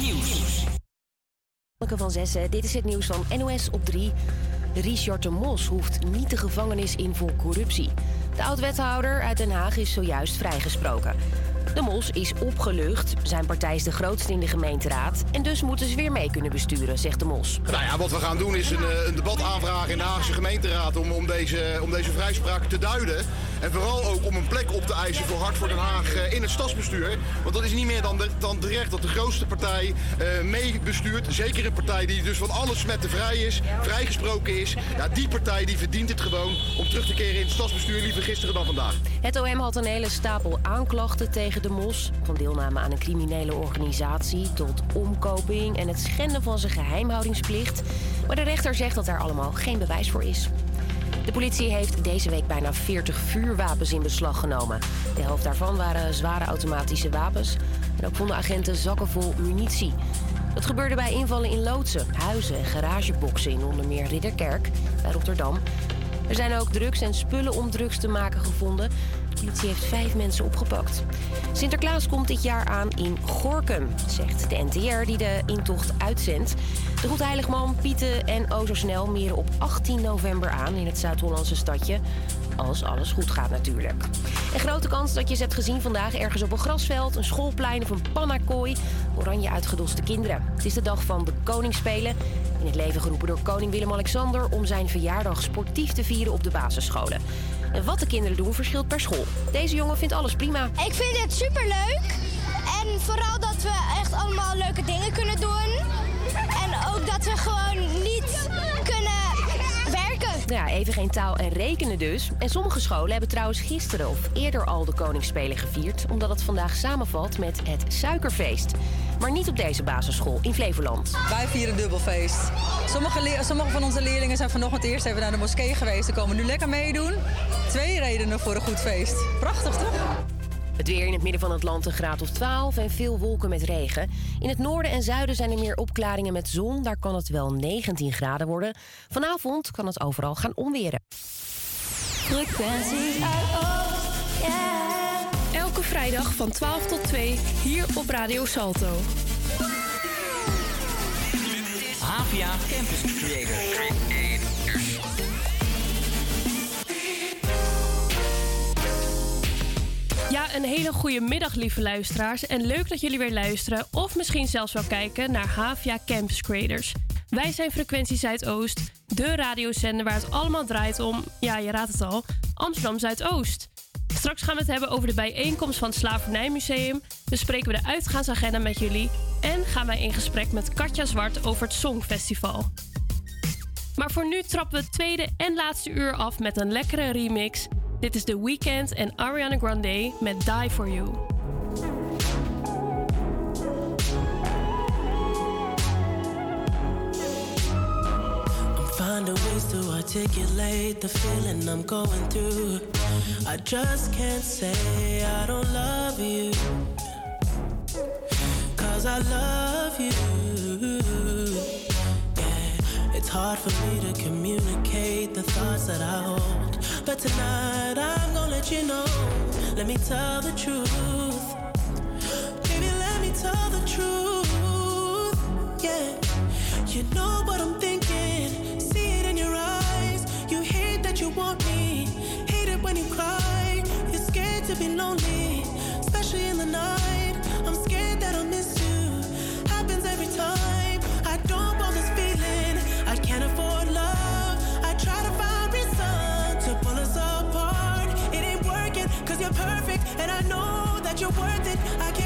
Nieuws. Welke van Zessen, dit is het nieuws van NOS op 3. Richard de Mos hoeft niet de gevangenis in voor corruptie. De oud-wethouder uit Den Haag is zojuist vrijgesproken. De Mos is opgelucht. Zijn partij is de grootste in de gemeenteraad. En dus moeten ze weer mee kunnen besturen, zegt de Mos. Nou ja, wat we gaan doen is een, eh, een debat aanvragen in de Haagse gemeenteraad om, om, deze, om deze vrijspraak te duiden. En vooral ook om een plek op te eisen voor Hart voor Den Haag eh, in het stadsbestuur. Want dat is niet meer dan, de, dan terecht dat de grootste partij eh meebestuurt. Zeker een partij die dus van alles smetten vrij is, vrijgesproken is. Ja, die partij die verdient het gewoon om terug te keren in het stadsbestuur. Liever gisteren dan vandaag. Het OM had een hele stapel aanklachten tegen de Mos. Van deelname aan een criminele organisatie tot omkoping en het schenden van zijn geheimhoudingsplicht. Maar de rechter zegt dat daar allemaal geen bewijs voor is. De politie heeft deze week bijna 40 vuurwapens in beslag genomen. De helft daarvan waren zware automatische wapens. En ook vonden agenten zakken vol munitie. Dat gebeurde bij invallen in loodsen, huizen en garageboxen in onder meer Ridderkerk bij Rotterdam. Er zijn ook drugs en spullen om drugs te maken gevonden. Politie heeft vijf mensen opgepakt. Sinterklaas komt dit jaar aan in Gorkum, zegt de NTR die de intocht uitzendt. De Goedheiligman, Pieten en O Zo Snel meren op 18 november aan in het Zuid-Hollandse stadje. Als alles goed gaat natuurlijk. En grote kans dat je ze hebt gezien vandaag ergens op een grasveld, een schoolplein of een pannakooi. Oranje uitgedoste kinderen. Het is de dag van de Koningsspelen. In het leven geroepen door koning Willem-Alexander om zijn verjaardag sportief te vieren op de basisscholen. Wat de kinderen doen verschilt per school. Deze jongen vindt alles prima. Ik vind het superleuk. En vooral dat we echt allemaal leuke dingen kunnen doen. Werken. Ja, even geen taal en rekenen dus. En sommige scholen hebben trouwens gisteren of eerder al de Koningsspelen gevierd... omdat het vandaag samenvalt met het Suikerfeest. Maar niet op deze basisschool in Flevoland. Wij vieren dubbelfeest. Sommige, sommige van onze leerlingen zijn vanochtend eerst even naar de moskee geweest. Ze komen nu lekker meedoen. Twee redenen voor een goed feest. Prachtig toch? Het weer in het midden van het land een graad of 12 en veel wolken met regen. In het noorden en zuiden zijn er meer opklaringen met zon. Daar kan het wel 19 graden worden. Vanavond kan het overal gaan onweren. Frequenties uit Oost, yeah. Elke vrijdag van 12 tot 2 hier op Radio Salto. Havia Campus Creator. Ja, een hele goede middag, lieve luisteraars. En leuk dat jullie weer luisteren, of misschien zelfs wel kijken naar Havia Campus Creators. Wij zijn Frequentie Zuidoost, de radiozender waar het allemaal draait om, ja, je raadt het al, Amsterdam Zuidoost. Straks gaan we het hebben over de bijeenkomst van het Slavernijmuseum. Bespreken we de uitgaansagenda met jullie. En gaan wij in gesprek met Katja Zwart over het Songfestival. Maar voor nu trappen we het tweede en laatste uur af met een lekkere remix. Dit is The Weeknd en Ariana Grande met Die For You. Ways to articulate the feeling I'm going through. I just can't say I don't love you. Cause I love you. Hard for me to communicate the thoughts that I hold. But tonight I'm gonna let you know. Let me tell the truth. Baby, let me tell the truth. Yeah. You know what I'm thinking. See it in your eyes. You hate that you want me. Hate it when you cry. You're scared to be lonely, especially in the night. You're worth it. I can't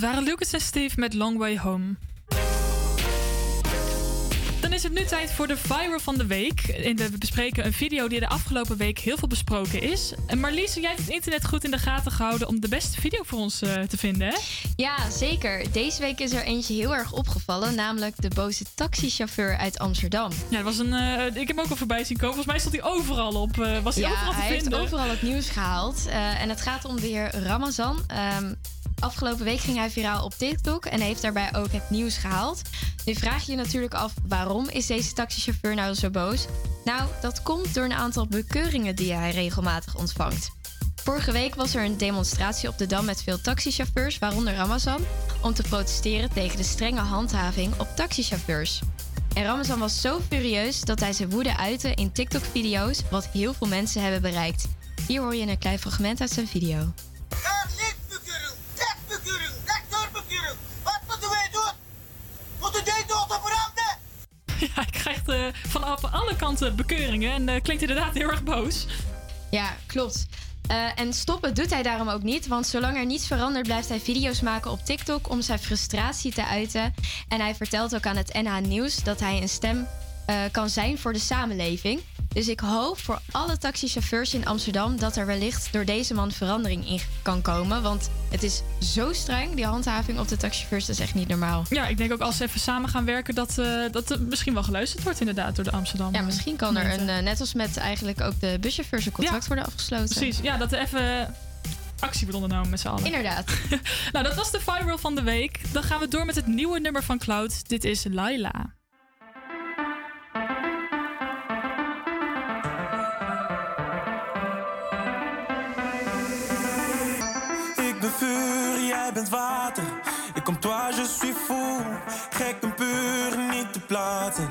Dat waren Lucas en Steve met Long Way Home. Dan is het nu tijd voor de viral van de week. En we bespreken een video die de afgelopen week heel veel besproken is. En Marlies, jij hebt het internet goed in de gaten gehouden om de beste video voor ons eh, te vinden, hè? Ja, zeker. Deze week is er eentje heel erg opgevallen, namelijk de boze taxichauffeur uit Amsterdam. Ja, dat was een, eh, ik heb hem ook al voorbij zien komen. Volgens mij stond hij overal op. eh, was hij ja, overal te hij heeft vinden? overal het nieuws gehaald. Eh, en het gaat om de heer Ramazan. Ehm, afgelopen week ging hij viraal op TikTok en heeft daarbij ook het nieuws gehaald. Nu vraag je je natuurlijk af waarom is deze taxichauffeur nou zo boos? Nou, dat komt door een aantal bekeuringen die hij regelmatig ontvangt. Vorige week was er een demonstratie op de Dam met veel taxichauffeurs, waaronder Ramazan, om te protesteren tegen de strenge handhaving op taxichauffeurs. En Ramazan was zo furieus dat hij zijn woede uitte in TikTok-video's, wat heel veel mensen hebben bereikt. Hier hoor je een klein fragment uit zijn video. Dekbekeuring, sectorbekeuring. Wat moeten wij doen? Moeten deze auto veranderen? (laughs) Ja, hij krijgt eh, vanaf alle kanten bekeuringen en eh, klinkt inderdaad heel erg boos. Ja, klopt. Eh, en stoppen doet hij daarom ook niet, want zolang er niets verandert, blijft hij video's maken op TikTok om zijn frustratie te uiten. En hij vertelt ook aan het NH Nieuws dat hij een stem eh, kan zijn voor de samenleving. Dus ik hoop voor alle taxichauffeurs in Amsterdam dat er wellicht door deze man verandering in kan komen. Want het is zo streng, die handhaving op de taxichauffeurs, dat is echt niet normaal. Ja, ik denk ook als ze even samen gaan werken, dat, eh, dat er misschien wel geluisterd wordt inderdaad door de Amsterdam. Ja, misschien kan er een, eh, net als met eigenlijk ook de buschauffeurs, een contract worden afgesloten. Precies, ja, dat er even actie wordt ondernomen met z'n allen. Inderdaad. (laughs) nou, dat was de viral van de week. Dan gaan we door met het nieuwe nummer van Cloud. Dit is Laila. Vuur, jij bent water. Ik kom toi, je suis fou. Gek en puur, niet te plaatsen.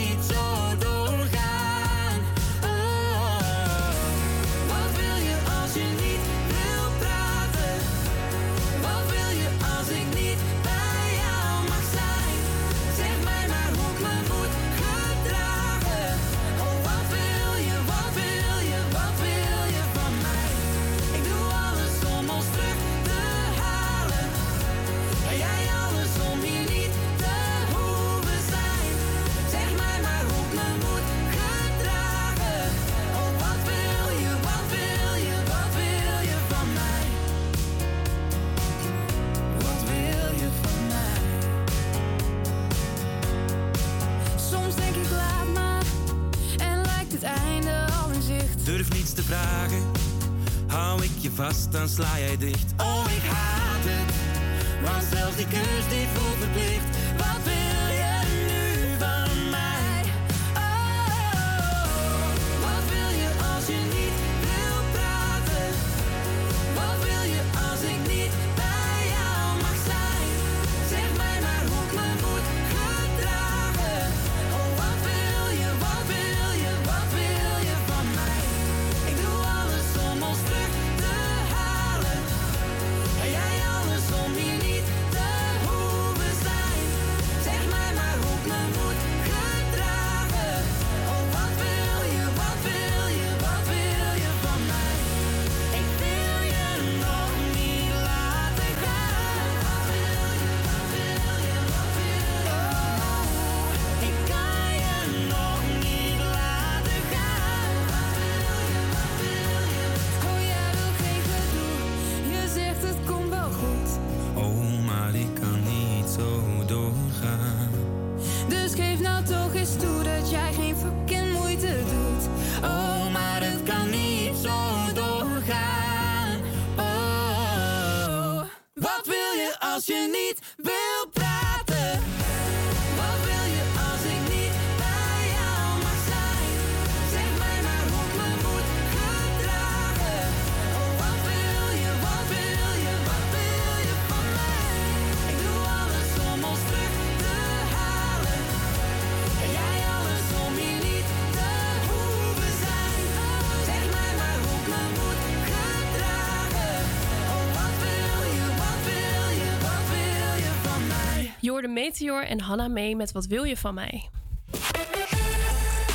de Meteor en Hanna mee met Wat wil je van mij?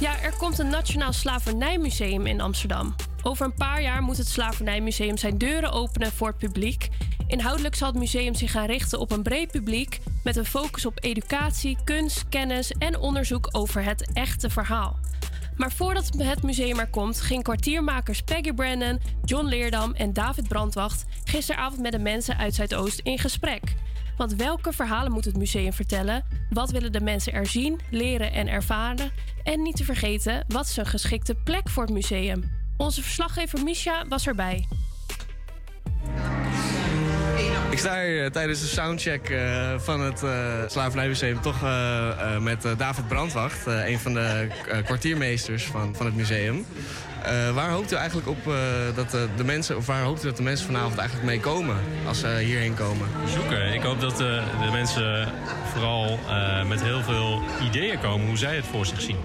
Ja, er komt een Nationaal Slavernijmuseum in Amsterdam. Over een paar jaar moet het Slavernijmuseum zijn deuren openen voor het publiek. Inhoudelijk zal het museum zich gaan richten op een breed publiek met een focus op educatie, kunst, kennis en onderzoek over het echte verhaal. Maar voordat het museum er komt, ging kwartiermakers Peggy Brandon, John Leerdam en David Brandwacht gisteravond met de mensen uit Zuidoost in gesprek. Want welke verhalen moet het museum vertellen? Wat willen de mensen er zien, leren en ervaren? En niet te vergeten, wat is een geschikte plek voor het museum? Onze verslaggever Misha was erbij. Ik sta hier eh, tijdens de soundcheck eh, van het uh, toch met David Brandwacht, een van de kwartiermeesters van, van het museum. Eh, waar hoopt u eigenlijk op eh, dat de, de mensen, of waar hoopt u dat de mensen vanavond eigenlijk mee komen als ze hierheen komen? zoeken. Ik hoop dat eh, de mensen vooral eh, met heel veel ideeën komen hoe zij het voor zich zien.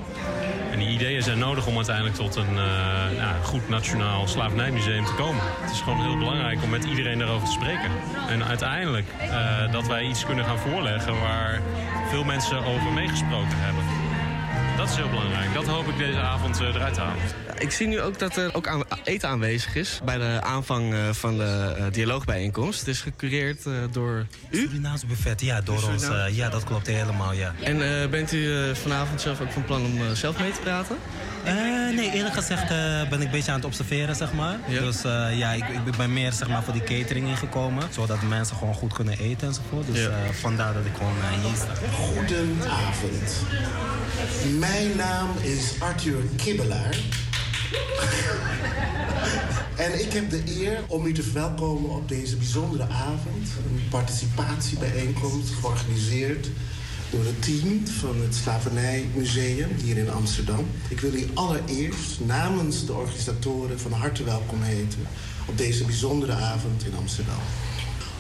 En die ideeën zijn nodig om uiteindelijk tot een eh, nou, goed nationaal slavernijmuseum te komen. Het is gewoon heel belangrijk om met iedereen daarover te spreken. En uiteindelijk eh, dat wij iets kunnen gaan voorleggen waar veel mensen over meegesproken hebben. Dat is heel belangrijk. Dat hoop ik deze avond eh, eruit te halen. Ik zie nu ook dat er ook aan, eten aanwezig is bij de aanvang eh, van de eh, dialoogbijeenkomst. Het is gecureerd eh, door u? Surinaamse buffet, ja, door ons. Eh, ja, dat klopt helemaal, ja. En eh, bent u eh, vanavond zelf ook van plan om zelf mee te praten? Eh, nee, eerlijk gezegd eh, ben ik een beetje aan het observeren, zeg maar. Dus eh, ja, ik, ik ben meer zeg maar, voor die catering ingekomen. Zodat mensen gewoon goed kunnen eten enzovoort. Dus Ja. eh, vandaar dat ik gewoon hier sta. Goedenavond. Mijn naam is Arthur Kibbelaar. (laughs) en ik heb de eer om u te verwelkomen op deze bijzondere avond. Een participatiebijeenkomst georganiseerd door het team van het Slavernijmuseum hier in Amsterdam. Ik wil u allereerst namens de organisatoren van harte welkom heten op deze bijzondere avond in Amsterdam.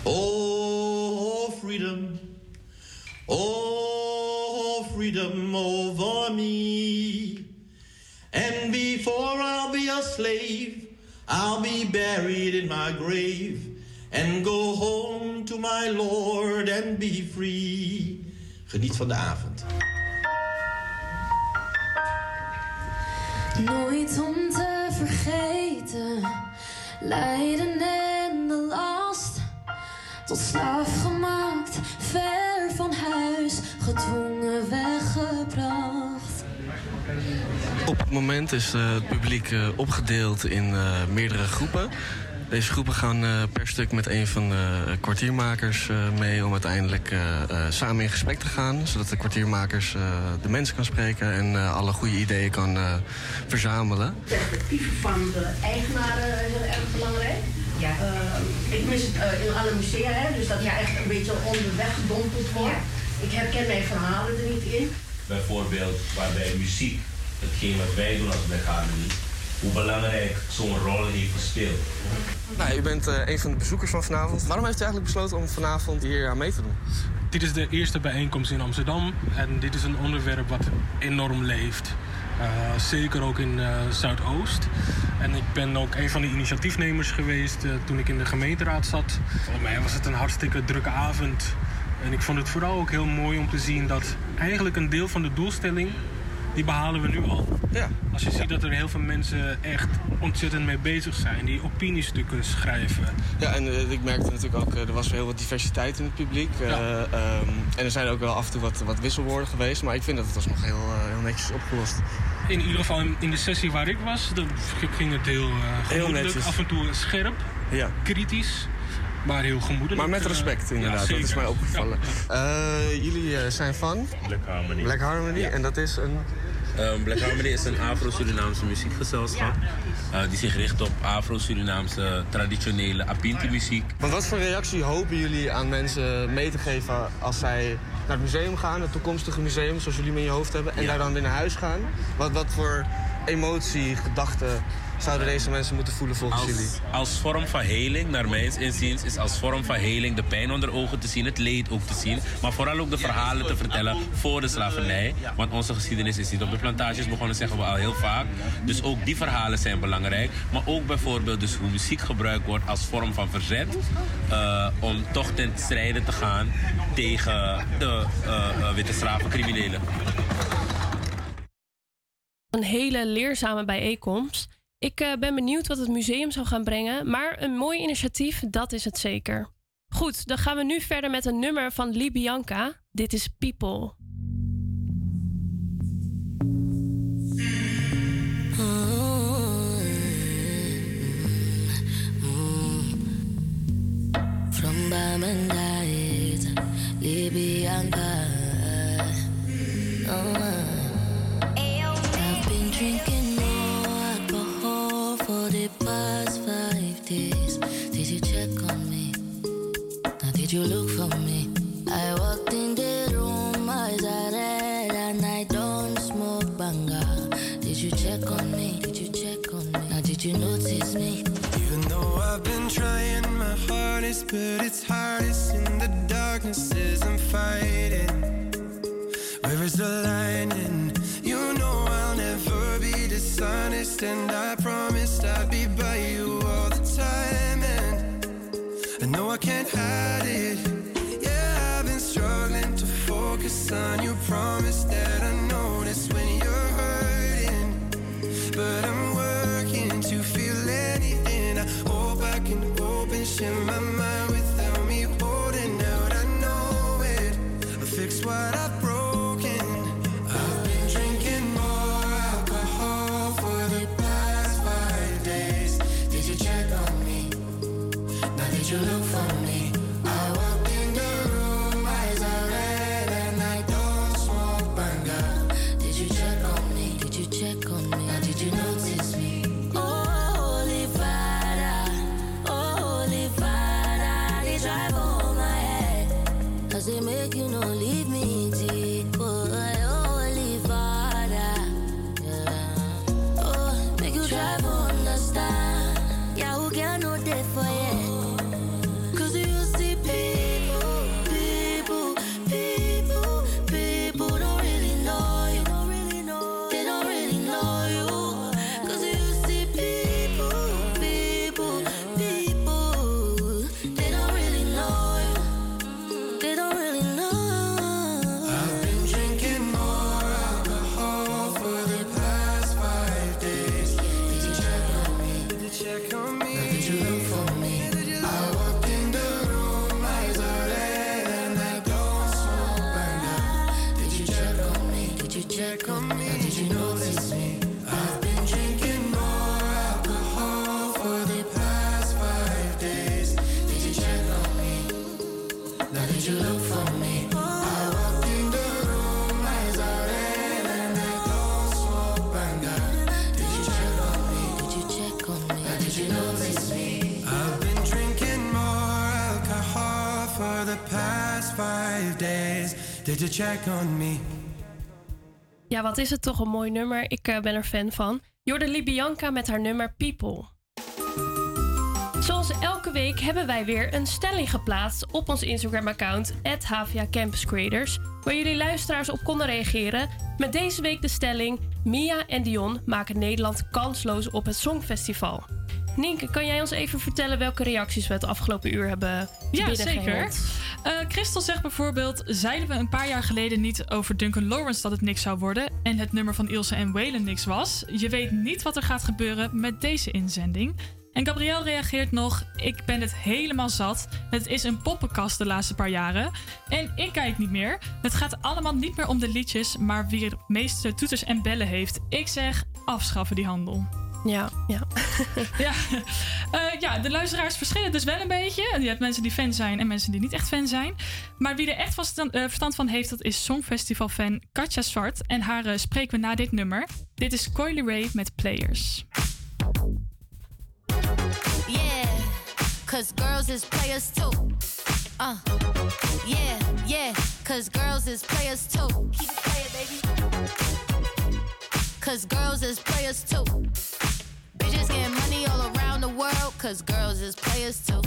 Oh, freedom. Oh, freedom over me. And before I'll be a slave, I'll be buried in my grave and go home to my Lord and be free. Geniet van de avond. Nooit om te vergeten, lijden en de last. Tot slaaf gemaakt, ver van huis, gedwongen weggebracht. Op het moment is eh, het publiek eh, opgedeeld in eh, meerdere groepen. Deze groepen gaan eh, per stuk met een van de kwartiermakers eh, mee om uiteindelijk eh, samen in gesprek te gaan. Zodat de kwartiermakers eh, de mensen kan spreken en eh, alle goede ideeën kan eh, verzamelen. perspectief van de eigenaren heel erg belangrijk. Ja. ik mis het in alle musea, hè, dus dat je echt een beetje onderweg gedompeld wordt. Ik herken mijn verhalen er niet in. Bijvoorbeeld waarbij muziek, hetgeen wat wij doen als Harmony, hoe belangrijk zo'n rol heeft gespeeld. Nou, u bent eh, een van de bezoekers van vanavond. Waarom heeft u eigenlijk besloten om vanavond hier aan mee te doen? Dit is de eerste bijeenkomst in Amsterdam en dit is een onderwerp wat enorm leeft. Uh, zeker ook in uh, Zuidoost. En ik ben ook een van de initiatiefnemers geweest uh, toen ik in de gemeenteraad zat. Voor mij was het een hartstikke drukke avond. En ik vond het vooral ook heel mooi om te zien dat eigenlijk een deel van de doelstelling, die behalen we nu al. Ja. Als je ziet dat er heel veel mensen echt ontzettend mee bezig zijn, die opiniestukken schrijven. Ja, en uh, ik merkte natuurlijk ook, uh, er was heel wat diversiteit in het publiek. Uh, ja. um, en er zijn ook wel af en toe wat, wat wisselwoorden geweest, maar ik vind dat het alsnog heel, heel netjes opgelost. In ieder geval in de sessie waar ik was, dan ging het heel, heel netjes. af en toe scherp, ja. kritisch. Maar heel gemoedelijk. Maar met respect, inderdaad. Ja, dat is mij opgevallen. Ja. Uh, jullie zijn van? Black Harmony. Black Harmony, ja. en dat is een... Um, Black Harmony is een Afro-Surinaamse muziekgezelschap. Uh, die zich richt op Afro-Surinaamse traditionele Apinti-muziek. Maar wat voor reactie hopen jullie aan mensen mee te geven als zij naar het museum gaan, het toekomstige museum zoals jullie in je hoofd hebben, en ja. daar dan weer naar huis gaan? Wat, wat voor emotie, gedachten zouden deze mensen moeten voelen volgens als, jullie? Als vorm van heling, naar mijn inziens, is als vorm van heling de pijn onder ogen te zien, het leed ook te zien. Maar vooral ook de verhalen te vertellen voor de slavernij. Want onze geschiedenis is niet op de plantages begonnen, zeggen we al heel vaak. Dus ook die verhalen zijn belangrijk. Maar ook bijvoorbeeld dus hoe muziek gebruikt wordt als vorm van verzet. Uh, om toch ten strijde te gaan tegen de uh, uh, witte slavencriminelen. Een hele leerzame bijeenkomst. Ik eh, ben benieuwd wat het museum zal gaan brengen, maar een mooi initiatief, dat is het zeker. Goed, dan gaan we nu verder met een nummer van Libianca. Dit is People. From Bamandait, Did you check on me? Now, did you look for me? I walked in the room, eyes are red, and I don't smoke banga. Did you check on me? Did you check on me? Now, did you notice me? Even though I've been trying my hardest, but it's hardest in the darkness as I'm fighting. Where is the line? And you know I'll never be dishonest, and I promised I'd be by you know I can't hide it. Yeah, I've been struggling to focus on you. Promise that I notice when you're hurting, but I'm working to feel anything. I hope I can open, share my mind Did you check on me? Ja, wat is het toch een mooi nummer. Ik eh, ben er fan van. Jorde Libianca met haar nummer People. Zoals elke week hebben wij weer een stelling geplaatst op ons Instagram-account, HVA Campus Creators, waar jullie luisteraars op konden reageren. Met deze week de stelling: Mia en Dion maken Nederland kansloos op het Songfestival. Nienke, kan jij ons even vertellen welke reacties we het afgelopen uur hebben Ja, zeker. Eh Christel zegt bijvoorbeeld... zeiden we een paar jaar geleden niet over Duncan Lawrence dat het niks zou worden... en het nummer van Ilse en Whalen niks was? Je weet niet wat er gaat gebeuren met deze inzending. En Gabrielle reageert nog... ik ben het helemaal zat. Het is een poppenkast de laatste paar jaren. En ik kijk niet meer. Het gaat allemaal niet meer om de liedjes... maar wie het meeste toeters en bellen heeft. Ik zeg afschaffen die handel. Ja, ja. (laughs) ja. Eh, ja, de luisteraars verschillen dus wel een beetje. Je hebt mensen die fan zijn en mensen die niet echt fan zijn. Maar wie er echt van stand- eh, verstand van heeft, dat is Songfestival-fan Katja Zwart. En haar eh, spreken we na dit nummer. Dit is Coily Ray met Players. Yeah, cause girls is players too. Uh, yeah, yeah, cause girls is players too. Keep it playing, baby. Cause girls is players too. Bitches getting money all around the world, cause girls is players too.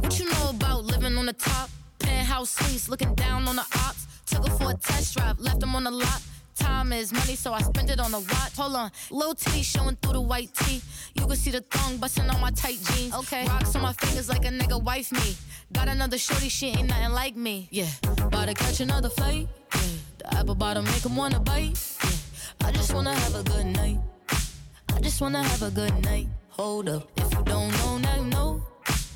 What you know about living on the top? Penthouse suites, looking down on the ops. Took her for a test drive, left them on the lot. Time is money, so I spend it on a watch. Hold on, little titty showing through the white tee. You can see the thong busting on my tight jeans. Okay, rocks on my fingers like a nigga wife me. Got another shorty, she ain't nothing like me. Yeah, about to catch another flight. Yeah, the apple bottom make 'em wanna bite. Yeah. I just wanna have a good night. I just wanna have a good night. Hold up, if you don't know, now you know.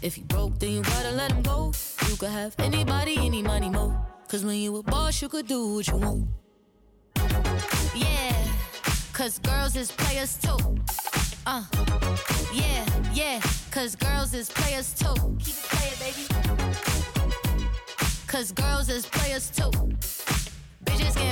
If you broke, then you gotta let him go. You could have anybody, any money, mo. Cause when you a boss, you could do what you want. Yeah, cause girls is players too. Uh, yeah, yeah, cause girls is players too. Keep it playing, baby. Cause girls is players too. Bitches getting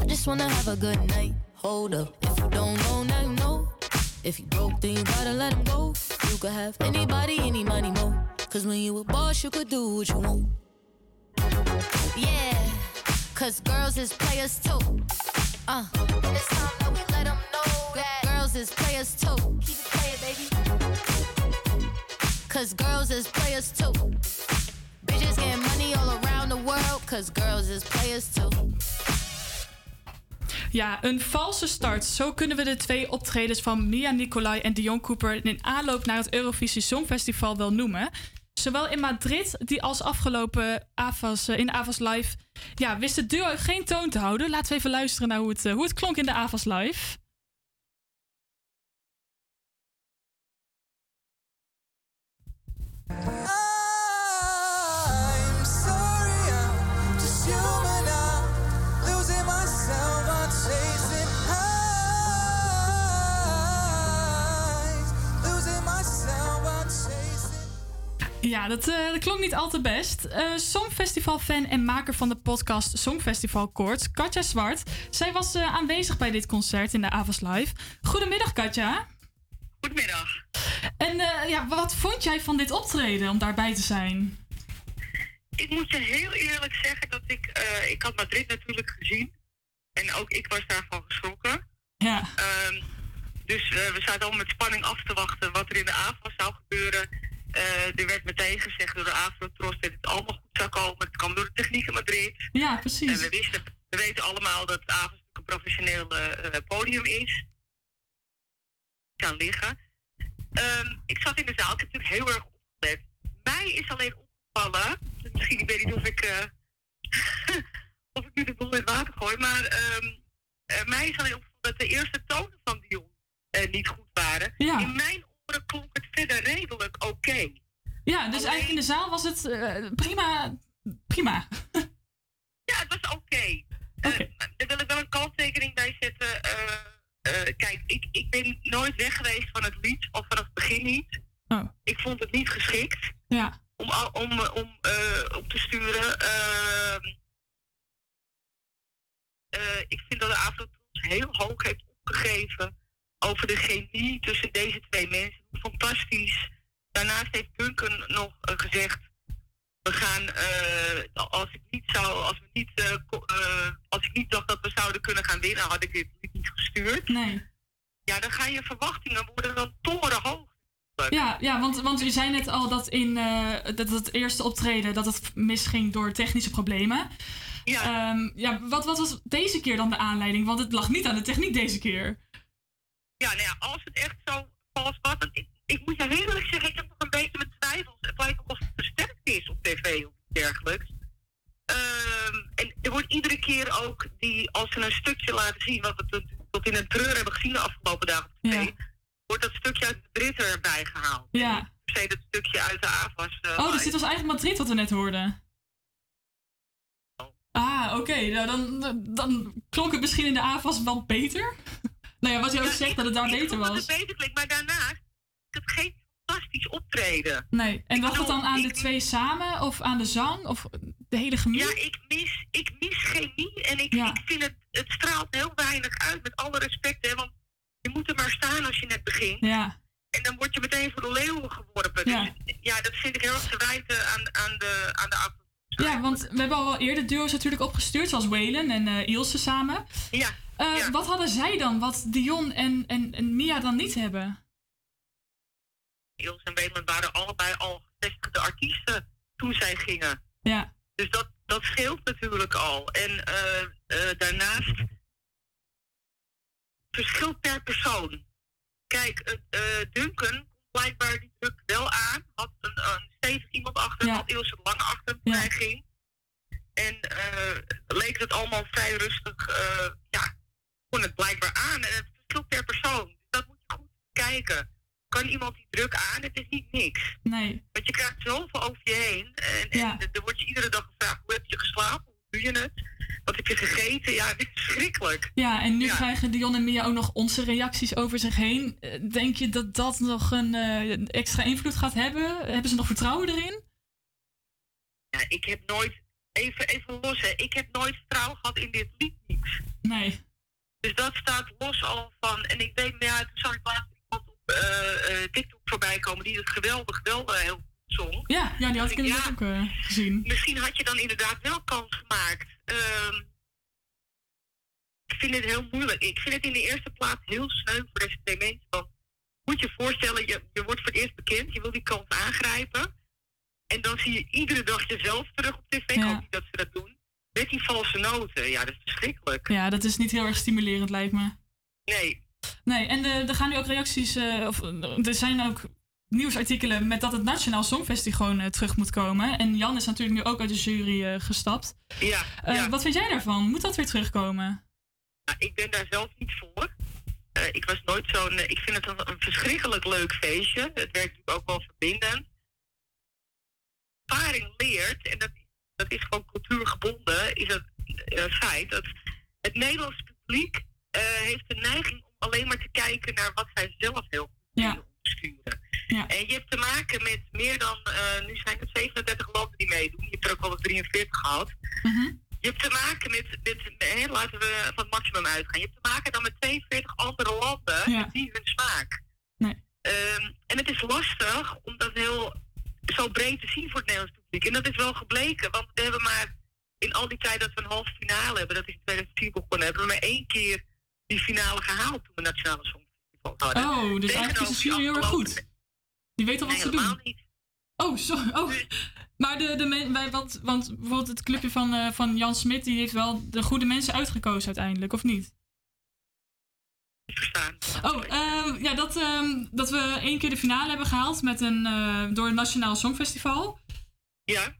I just wanna have a good night. Hold up, if you don't know, now you know. If you broke, then you gotta let him go. You could have anybody, any money, mo. Cause when you a boss, you could do what you want. Yeah, cause girls is players too. Uh, it's time that we let them know that girls is players too. Keep it playing, baby. Cause girls is players too. Bitches getting money all around the world, cause girls is players too. Ja, een valse start. Zo kunnen we de twee optredens van Mia Nicolai en Dion Cooper in aanloop naar het Eurovisie Songfestival wel noemen. Zowel in Madrid die als afgelopen AVAS, eh, in AVAS Live ja, wist het duo geen toon te houden. Laten we even luisteren naar hoe het, eh, hoe het klonk in de AVAS Live. I'm Ja, dat, eh, dat klonk niet al te best. Eh Songfestival-fan en maker van de podcast Songfestival Koorts, Katja Zwart. Zij was eh, aanwezig bij dit concert in de Avas Live. Goedemiddag, Katja. Goedemiddag. En ja, wat vond jij van dit optreden om daarbij te zijn? Ik moet je heel eerlijk zeggen dat ik... ik had Madrid natuurlijk gezien. En ook ik was daarvan geschrokken. Ja. Ehm, dus we zaten al met spanning af te wachten wat er in de AVA zou gebeuren. Eh, er werd meteen gezegd door de Afrotros dat het allemaal goed zou komen. Het kwam door de techniek in Madrid. Ja, precies. En we, wisten, we weten allemaal dat AVA natuurlijk een professioneel eh, eh, podium is. Kan liggen. Ehm, ik zat in de zaal, ik heb natuurlijk heel erg opgelet. Mij is alleen opgevallen, misschien ik weet niet of ik, (laughs) of ik nu de boel in het water gooi, maar ehm, eh, mij is alleen opgevallen dat de eerste tonen van Dion eh, niet goed waren. Ja. In mijn klonk het verder redelijk oké. Ja, dus eigenlijk in de zaal was het eh, prima. Prima. Ja, het was oké. Eh, daar wil ik wel een kanttekening bij zetten. Eh, eh, kijk, ik, ik ben nooit weg geweest van het lied, of vanaf het begin niet. Oh. Ik vond het niet geschikt Ja. om, om, eh, om eh, op te sturen. Ehm, eh, ik vind dat de Afrotros heel hoog heeft opgegeven over de chemie tussen deze twee mensen. Fantastisch. Daarnaast heeft Duncan nog gezegd we gaan, eh, als ik niet zou, als we niet, eh, eh, als ik niet dacht dat we zouden kunnen gaan winnen, had ik dit niet gestuurd. Nee. Ja, dan gaan je verwachtingen worden dan torenhoog. Ja, ja want, want u zei net al dat in dat het eerste optreden dat het misging door technische problemen. Ja. ja wat, wat was deze keer dan de aanleiding? Want het lag niet aan de techniek deze keer. Ja, nou ja, als het echt zo vals was, dan, ik, ik moet je heel eerlijk zeggen, ik heb nog een beetje mijn twijfels. Het lijkt ook of het versterkt is op tv of dergelijks. Ehm, en er wordt iedere keer ook, die, als ze een stukje laten zien, wat we tot, in een treur hebben gezien de afgelopen dagen op tv, wordt dat stukje uit Madrid erbij gehaald. Ja. Per se dat stukje uit de AFAS. eh, Oh, dus dit was eigenlijk Madrid wat we net hoorden. Ah, oké. Nou, dan, dan klonk het misschien in de AFAS wel beter. Nou ja, wat je ook zegt, dat het daar beter was. het beter klinkt, maar daarnaast is het geen fantastisch optreden. Nee, en Ik lag het dan aan de ik- twee samen? Of aan de zang? Of de hele chemie? Ja, ik mis, ik mis chemie en ik, ik vind het, het straalt heel weinig uit, met alle respect. Hè, want je moet er maar staan als je net begint. Ja. En dan word je meteen voor de leeuwen geworpen. Ja. Dus ja, dat vind ik heel erg te wijten aan, aan de, aan de auto. Ja, want we hebben al wel eerder duo's natuurlijk opgestuurd, zoals Waylon en eh, Ilse samen. Ja. Eh, Wat hadden zij dan, wat Dion en, en, en Mia dan niet hebben? Ilse en Wayland waren allebei al gevestigde artiesten toen zij gingen. Ja. Dus dat, dat scheelt natuurlijk al. En eh, eh, daarnaast verschilt per persoon. Kijk, Duncan blijkbaar die druk wel aan. Had een, een stevig iemand achter hem, had Ilse lange achter toen hij ging. En eh, leek het allemaal vrij rustig. ja, kon het blijkbaar aan. En het verschilt per persoon. Dus dat moet je goed kijken. Kan iemand die druk aan? Het is niet niks. Nee. Want je krijgt zoveel over je heen. En, en er wordt je iedere dag gevraagd, hoe heb je geslapen? Hoe doe je het? Wat heb je gegeten? Ja, (laughs) dit is verschrikkelijk. Ja, en nu Ja. krijgen Dion en Mia ook nog onze reacties over zich heen. Eh, Denk je dat dat nog een eh, extra invloed gaat hebben? Hebben ze nog vertrouwen erin? Ja, ik heb nooit, even, even los hè, ik heb nooit vertrouwen gehad in dit lied. Nee. Dus dat staat los al van, en ik weet, nou ja, toen zag ik laatst iemand op eh, eh, TikTok voorbij komen die het geweldig wel eh, heel goed zong. Ja, ja die had ik inderdaad ook gezien. Misschien had je dan inderdaad wel kans gemaakt. Ehm, ik vind het heel moeilijk. Ik vind het in de eerste plaats heel sneu voor deze twee mensen. Want moet je voorstellen, je, je wordt voor het eerst bekend, je wil die kans aangrijpen. En dan zie je iedere dag jezelf terug op tv. Ik hoop niet dat ze dat doen. Met die valse noten. Ja, dat is verschrikkelijk. Ja, dat is niet heel erg stimulerend, lijkt me. Nee. Nee, en er gaan nu ook reacties, eh, of er zijn ook nieuwsartikelen met dat het Nationaal Songfestival gewoon eh, terug moet komen. En Jan is natuurlijk nu ook uit de jury eh, gestapt. Ja, ja. Wat vind jij daarvan? Moet dat weer terugkomen? Nou, ik ben daar zelf niet voor. Ik was nooit zo'n. ik vind het een, een verschrikkelijk leuk feestje. Het werkt natuurlijk ook wel verbindend. Ervaring leert, en dat, dat is gewoon cultuurgebonden, is het eh, feit dat het Nederlands publiek eh, heeft de neiging om alleen maar te kijken naar wat zij zelf heel goed ja. sturen. En je hebt te maken met meer dan, eh, nu zijn het 37 landen die meedoen. Je hebt er ook al 43 gehad. Je hebt te maken met, met laten we van het maximum uitgaan. Je hebt te maken dan met 42 andere landen Ja. die hun smaak. Nee. Ehm, en het is lastig om dat heel zo breed te zien voor het Nederlands publiek. En dat is wel gebleken, want we hebben maar in al die tijd dat we een halve finale hebben, dat is in 2004 begonnen, hebben we maar één keer die finale gehaald toen we Nationale Songfestival hadden. Oh, dus eigenlijk is de jury heel erg goed. Die weet al wat Nee, ze helemaal doen. niet. Oh, sorry. Oh. Maar de, de men- wij, wat, want bijvoorbeeld het clubje van, eh, van Jan Smit, die heeft wel de goede mensen uitgekozen uiteindelijk, of niet? Oh, ehm, ja, dat, ehm, dat we één keer de finale hebben gehaald met een, eh, door het Nationaal Songfestival. Ja.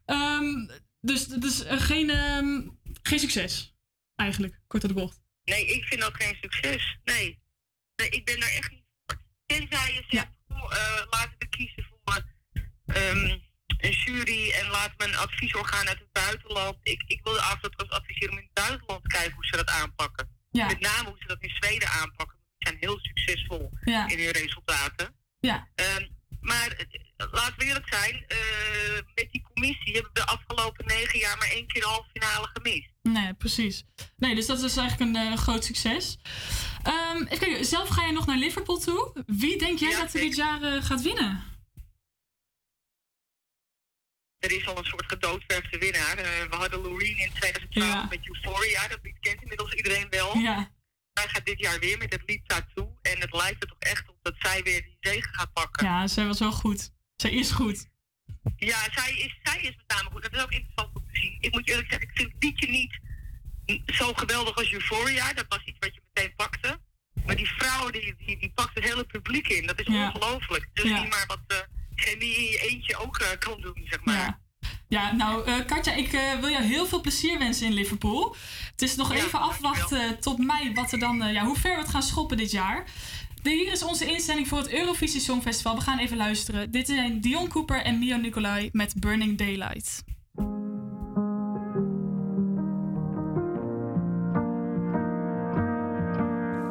dus dus eh, geen, ehm, geen succes, eigenlijk, kort door de bocht. Nee, ik vind dat geen succes. Nee. nee ik ben daar echt niet voor. Tenzij je zegt, goh, eh, laten we kiezen voor ehm, een jury en laten we een adviesorgaan uit het buitenland. Ik, ik wil de Afrotros adviseren om in het buitenland te kijken hoe ze dat aanpakken. Ja. Met name hoe ze dat in Zweden aanpakken. want Die zijn heel succesvol Ja. in hun resultaten. Ja. Ehm, maar eh, laten we eerlijk zijn, eh, met die commissie hebben we de afgelopen negen jaar maar één keer de halve finale gemist. Nee, precies. Nee, dus dat is eigenlijk een eh, groot succes. Ehm even kijken, zelf ga je nog naar Liverpool toe. Wie denk jij dat er dit jaar gaat winnen? Er is al een soort gedoodverfde winnaar. We hadden Loreen in 2012 met Euphoria. Dat kent inmiddels iedereen wel. Ja. Zij gaat dit jaar weer met het lied Tattoo. En het lijkt er toch echt op dat zij weer die zegen gaat pakken. Ja, zij was wel goed. Zij is goed. Ja, zij is, zij is met name goed. Dat is ook interessant om te zien. Ik moet je eerlijk zeggen, ik vind het liedje niet zo geweldig als Euphoria. Dat was iets wat je meteen pakte. Maar die vrouw, die, die, die pakt het hele publiek in. Dat is Ja. ongelooflijk. Dus Ja. niet maar wat eh chemie in je eentje ook eh, kan doen, zeg maar. Ja. Ja, nou, eh, Katja, ik eh, wil jou heel veel plezier wensen in Liverpool. Het is nog even afwachten tot mei wat er dan, eh, ja, hoe ver we het gaan schoppen dit jaar. De- hier is onze instelling voor het Eurovisie Songfestival. We gaan even luisteren. Dit zijn Dion Cooper en Mio Nicolai met Burning Daylight.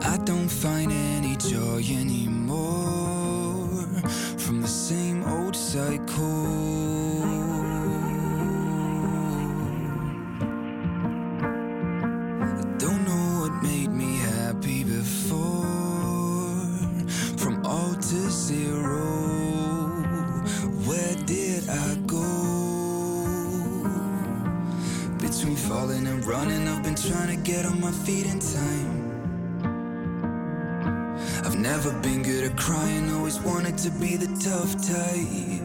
I don't find any joy anymore from the same old cycle. Running, I've been trying to get on my feet in time. I've never been good at crying, always wanted to be the tough type.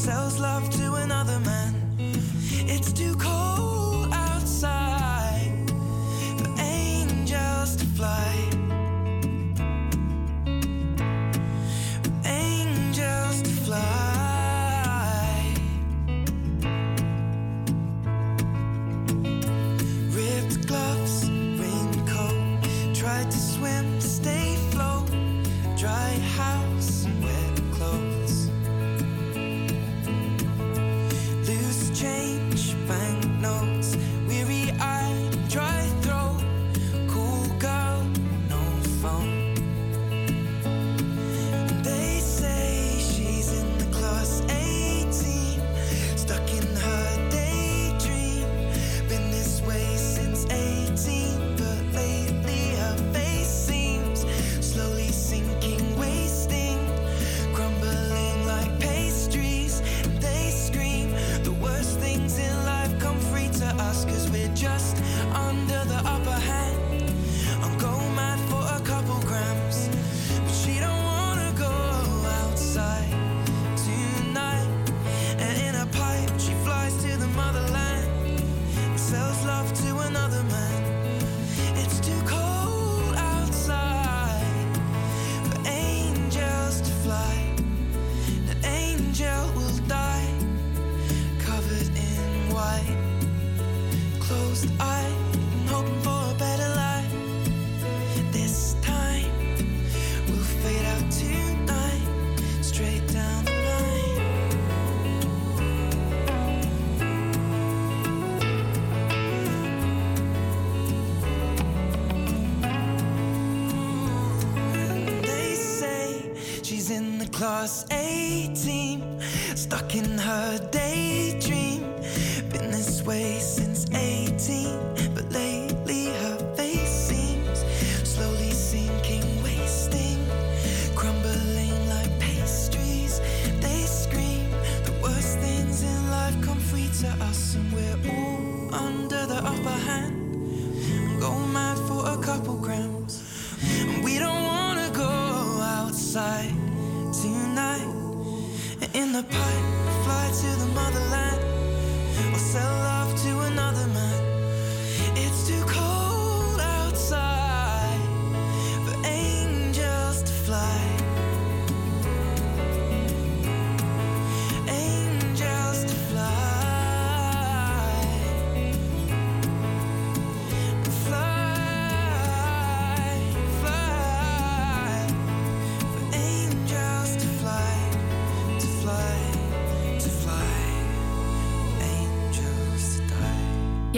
Sells love to another man. It's too cold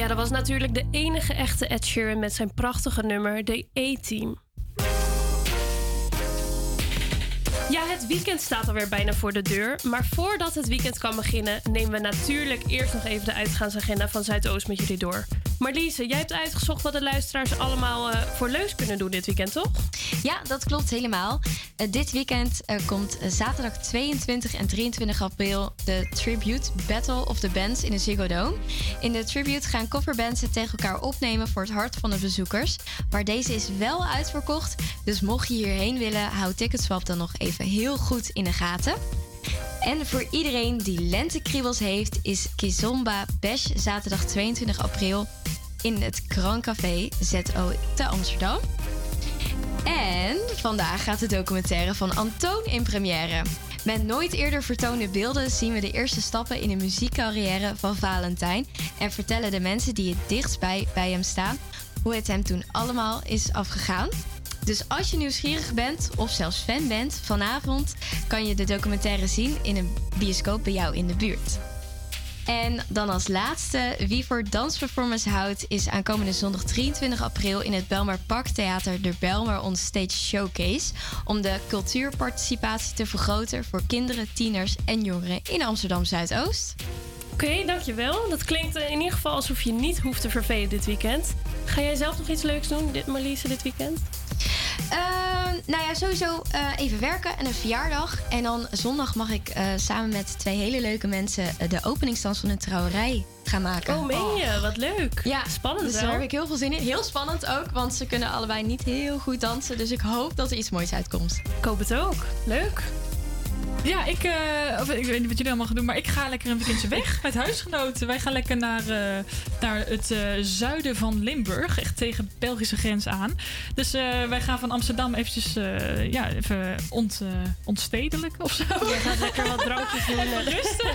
Ja, dat was natuurlijk de enige echte Ed Sheeran met zijn prachtige nummer, The A-Team. Ja, het weekend staat alweer bijna voor de deur. Maar voordat het weekend kan beginnen, nemen we natuurlijk eerst nog even de uitgaansagenda van Zuidoost met jullie door. Marliese, jij hebt uitgezocht wat de luisteraars allemaal eh, voor leuks kunnen doen dit weekend, toch? Ja, dat klopt helemaal. Eh, dit weekend eh, komt zaterdag 22 en 23 april de Tribute Battle of the Bands in de Ziggo Dome. In de Tribute gaan coverbands het tegen elkaar opnemen voor het hart van de bezoekers. Maar deze is wel uitverkocht, dus mocht je hierheen willen, hou Ticketswap dan nog even heel goed in de gaten. En voor iedereen die lentekriebels heeft, is Kizomba Bash zaterdag 22 april in het Grand Café ZO te Amsterdam. En vandaag gaat de documentaire van Antoon in première. Met nooit eerder vertoonde beelden zien we de eerste stappen in de muziekcarrière van Valentijn en vertellen de mensen die het dichtstbij bij hem staan hoe het hem toen allemaal is afgegaan. Dus als je nieuwsgierig bent of zelfs fan bent, vanavond kan je de documentaire zien in een bioscoop bij jou in de buurt. En dan als laatste, wie voor dansperformance houdt, is aankomende zondag 23 april in het Belmar Parktheater de Belmar On Stage Showcase. Om de cultuurparticipatie te vergroten voor kinderen, tieners en jongeren in Amsterdam Zuidoost. Oké, dankjewel. Dat klinkt eh, in ieder geval alsof je niet hoeft te vervelen dit weekend. Ga jij zelf nog iets leuks doen, dit, Marliese, dit weekend? Ehm, nou ja, sowieso eh, even werken en een verjaardag. En dan zondag mag ik eh, samen met twee hele leuke mensen de openingsdans van een trouwerij gaan maken. Oh, meen je? Wat leuk. Ja, Spannend Dus daar heb ik heel veel zin in. Heel spannend ook, want ze kunnen allebei niet heel goed dansen. Dus ik hoop dat er iets moois uitkomt. Ik hoop het ook. Leuk. Ja, ik, eh, of, ik weet niet wat jullie allemaal gaan doen, maar ik ga lekker een weekendje weg (laughs) met huisgenoten. Wij gaan lekker naar, eh, naar het eh, zuiden van Limburg, echt tegen de Belgische grens aan. Dus wij gaan van Amsterdam eventjes, ja, even ont, ontstedelijk of zo. Jij gaat lekker wat drankjes doen. (laughs) Even rusten.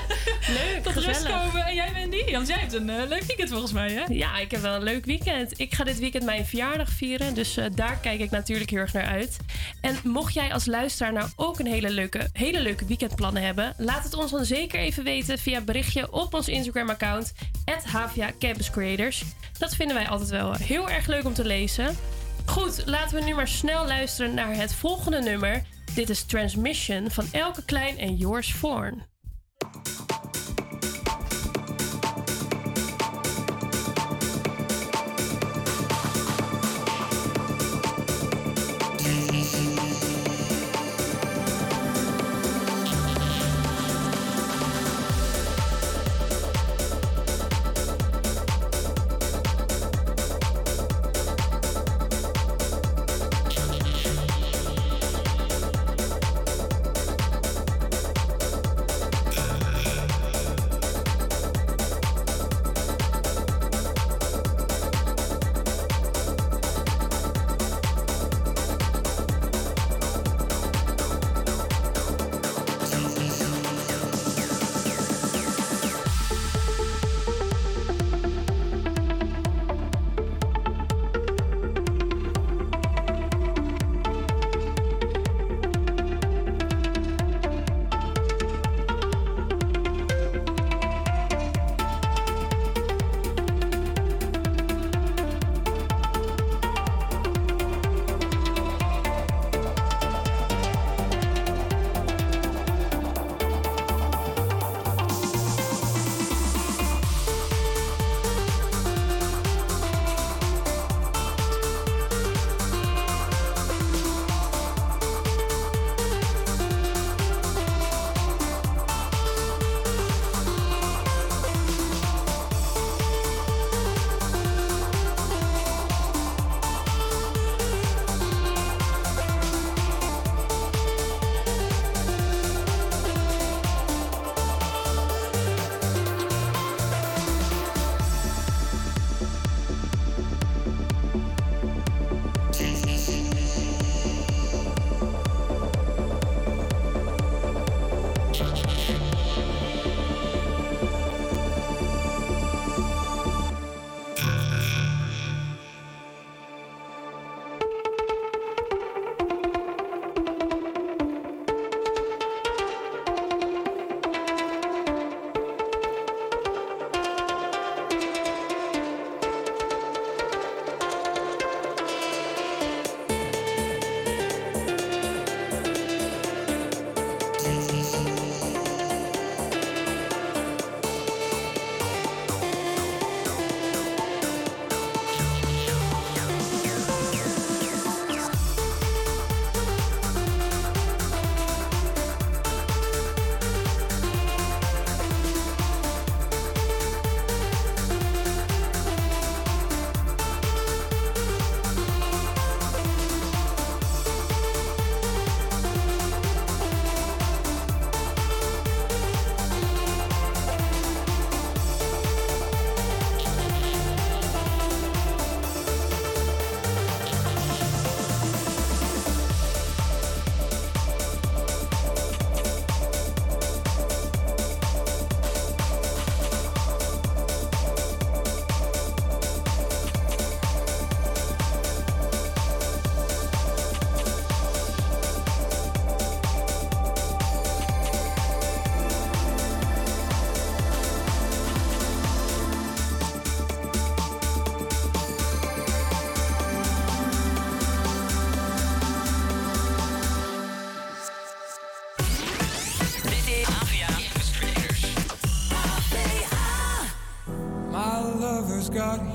Leuk, Tot rust gezellig. komen. En jij Wendy? Want jij hebt een leuk weekend volgens mij, hè? Ja, ik heb wel een leuk weekend. Ik ga dit weekend mijn verjaardag vieren, dus daar kijk ik natuurlijk heel erg naar uit. En mocht jij als luisteraar nou ook een hele leuke, hele leuke weekendplannen hebben, laat het ons dan zeker even weten via berichtje op ons Instagram-account, Havia Campus Creators. Dat vinden wij altijd wel heel erg leuk om te lezen. Goed, laten we nu maar snel luisteren naar het volgende nummer. Dit is Transmission van Elke Klein en Yours Vorn. God.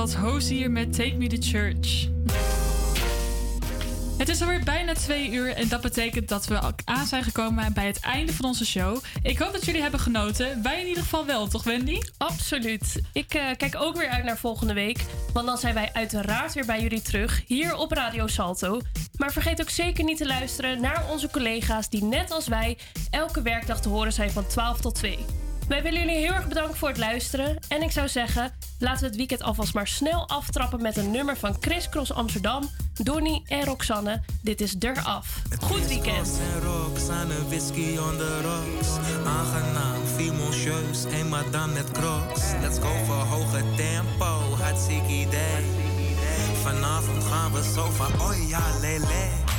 Was Hoos hier met Take Me to Church. Het is alweer bijna twee uur en dat betekent dat we aan zijn gekomen bij het einde van onze show. Ik hoop dat jullie hebben genoten. Wij in ieder geval wel, toch Wendy? Absoluut. Ik eh, kijk ook weer uit naar volgende week. Want dan zijn wij uiteraard weer bij jullie terug. Hier op Radio Salto. Maar vergeet ook zeker niet te luisteren naar onze collega's die net als wij elke werkdag te horen zijn van 12 tot 2. Wij willen jullie heel erg bedanken voor het luisteren. En ik zou zeggen, laten we het weekend alvast maar snel aftrappen met een nummer van Chris Cross Amsterdam, Donnie en Roxanne. Dit is Der Af. Goed weekend. Let's go voor hoge tempo, idee. Vanavond gaan we oh.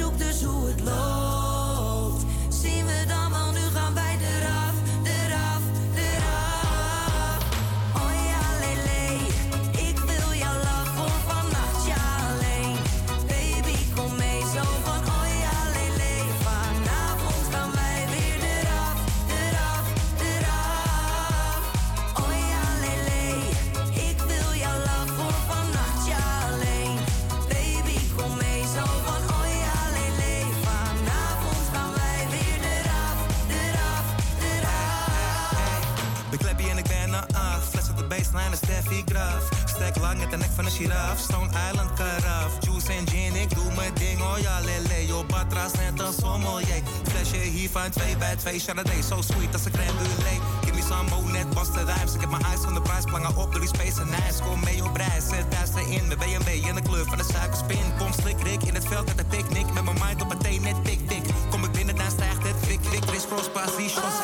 Zoek, dus een. Stone Island karaf. Juice en gin, ik doe mijn ding. Oh ja, lele. Yo, batras net een sommelier. Flesje hiervan, twee bij twee. Chardonnay, so sweet als een crème brûlée. Give me some more, net was de rijms. Ik heb mijn eyes van de prijs, plangen op door die space en ijs. Kom mee op reis, zet thuis erin. Met BMW in de kleur van de suikerspin. Kom slik, rik in het veld met een picknick. Met mijn mind op mijn thee, net tik, tik. Kom ik binnen, dan stijgt het fik, fik. Chris Cross, passie, shots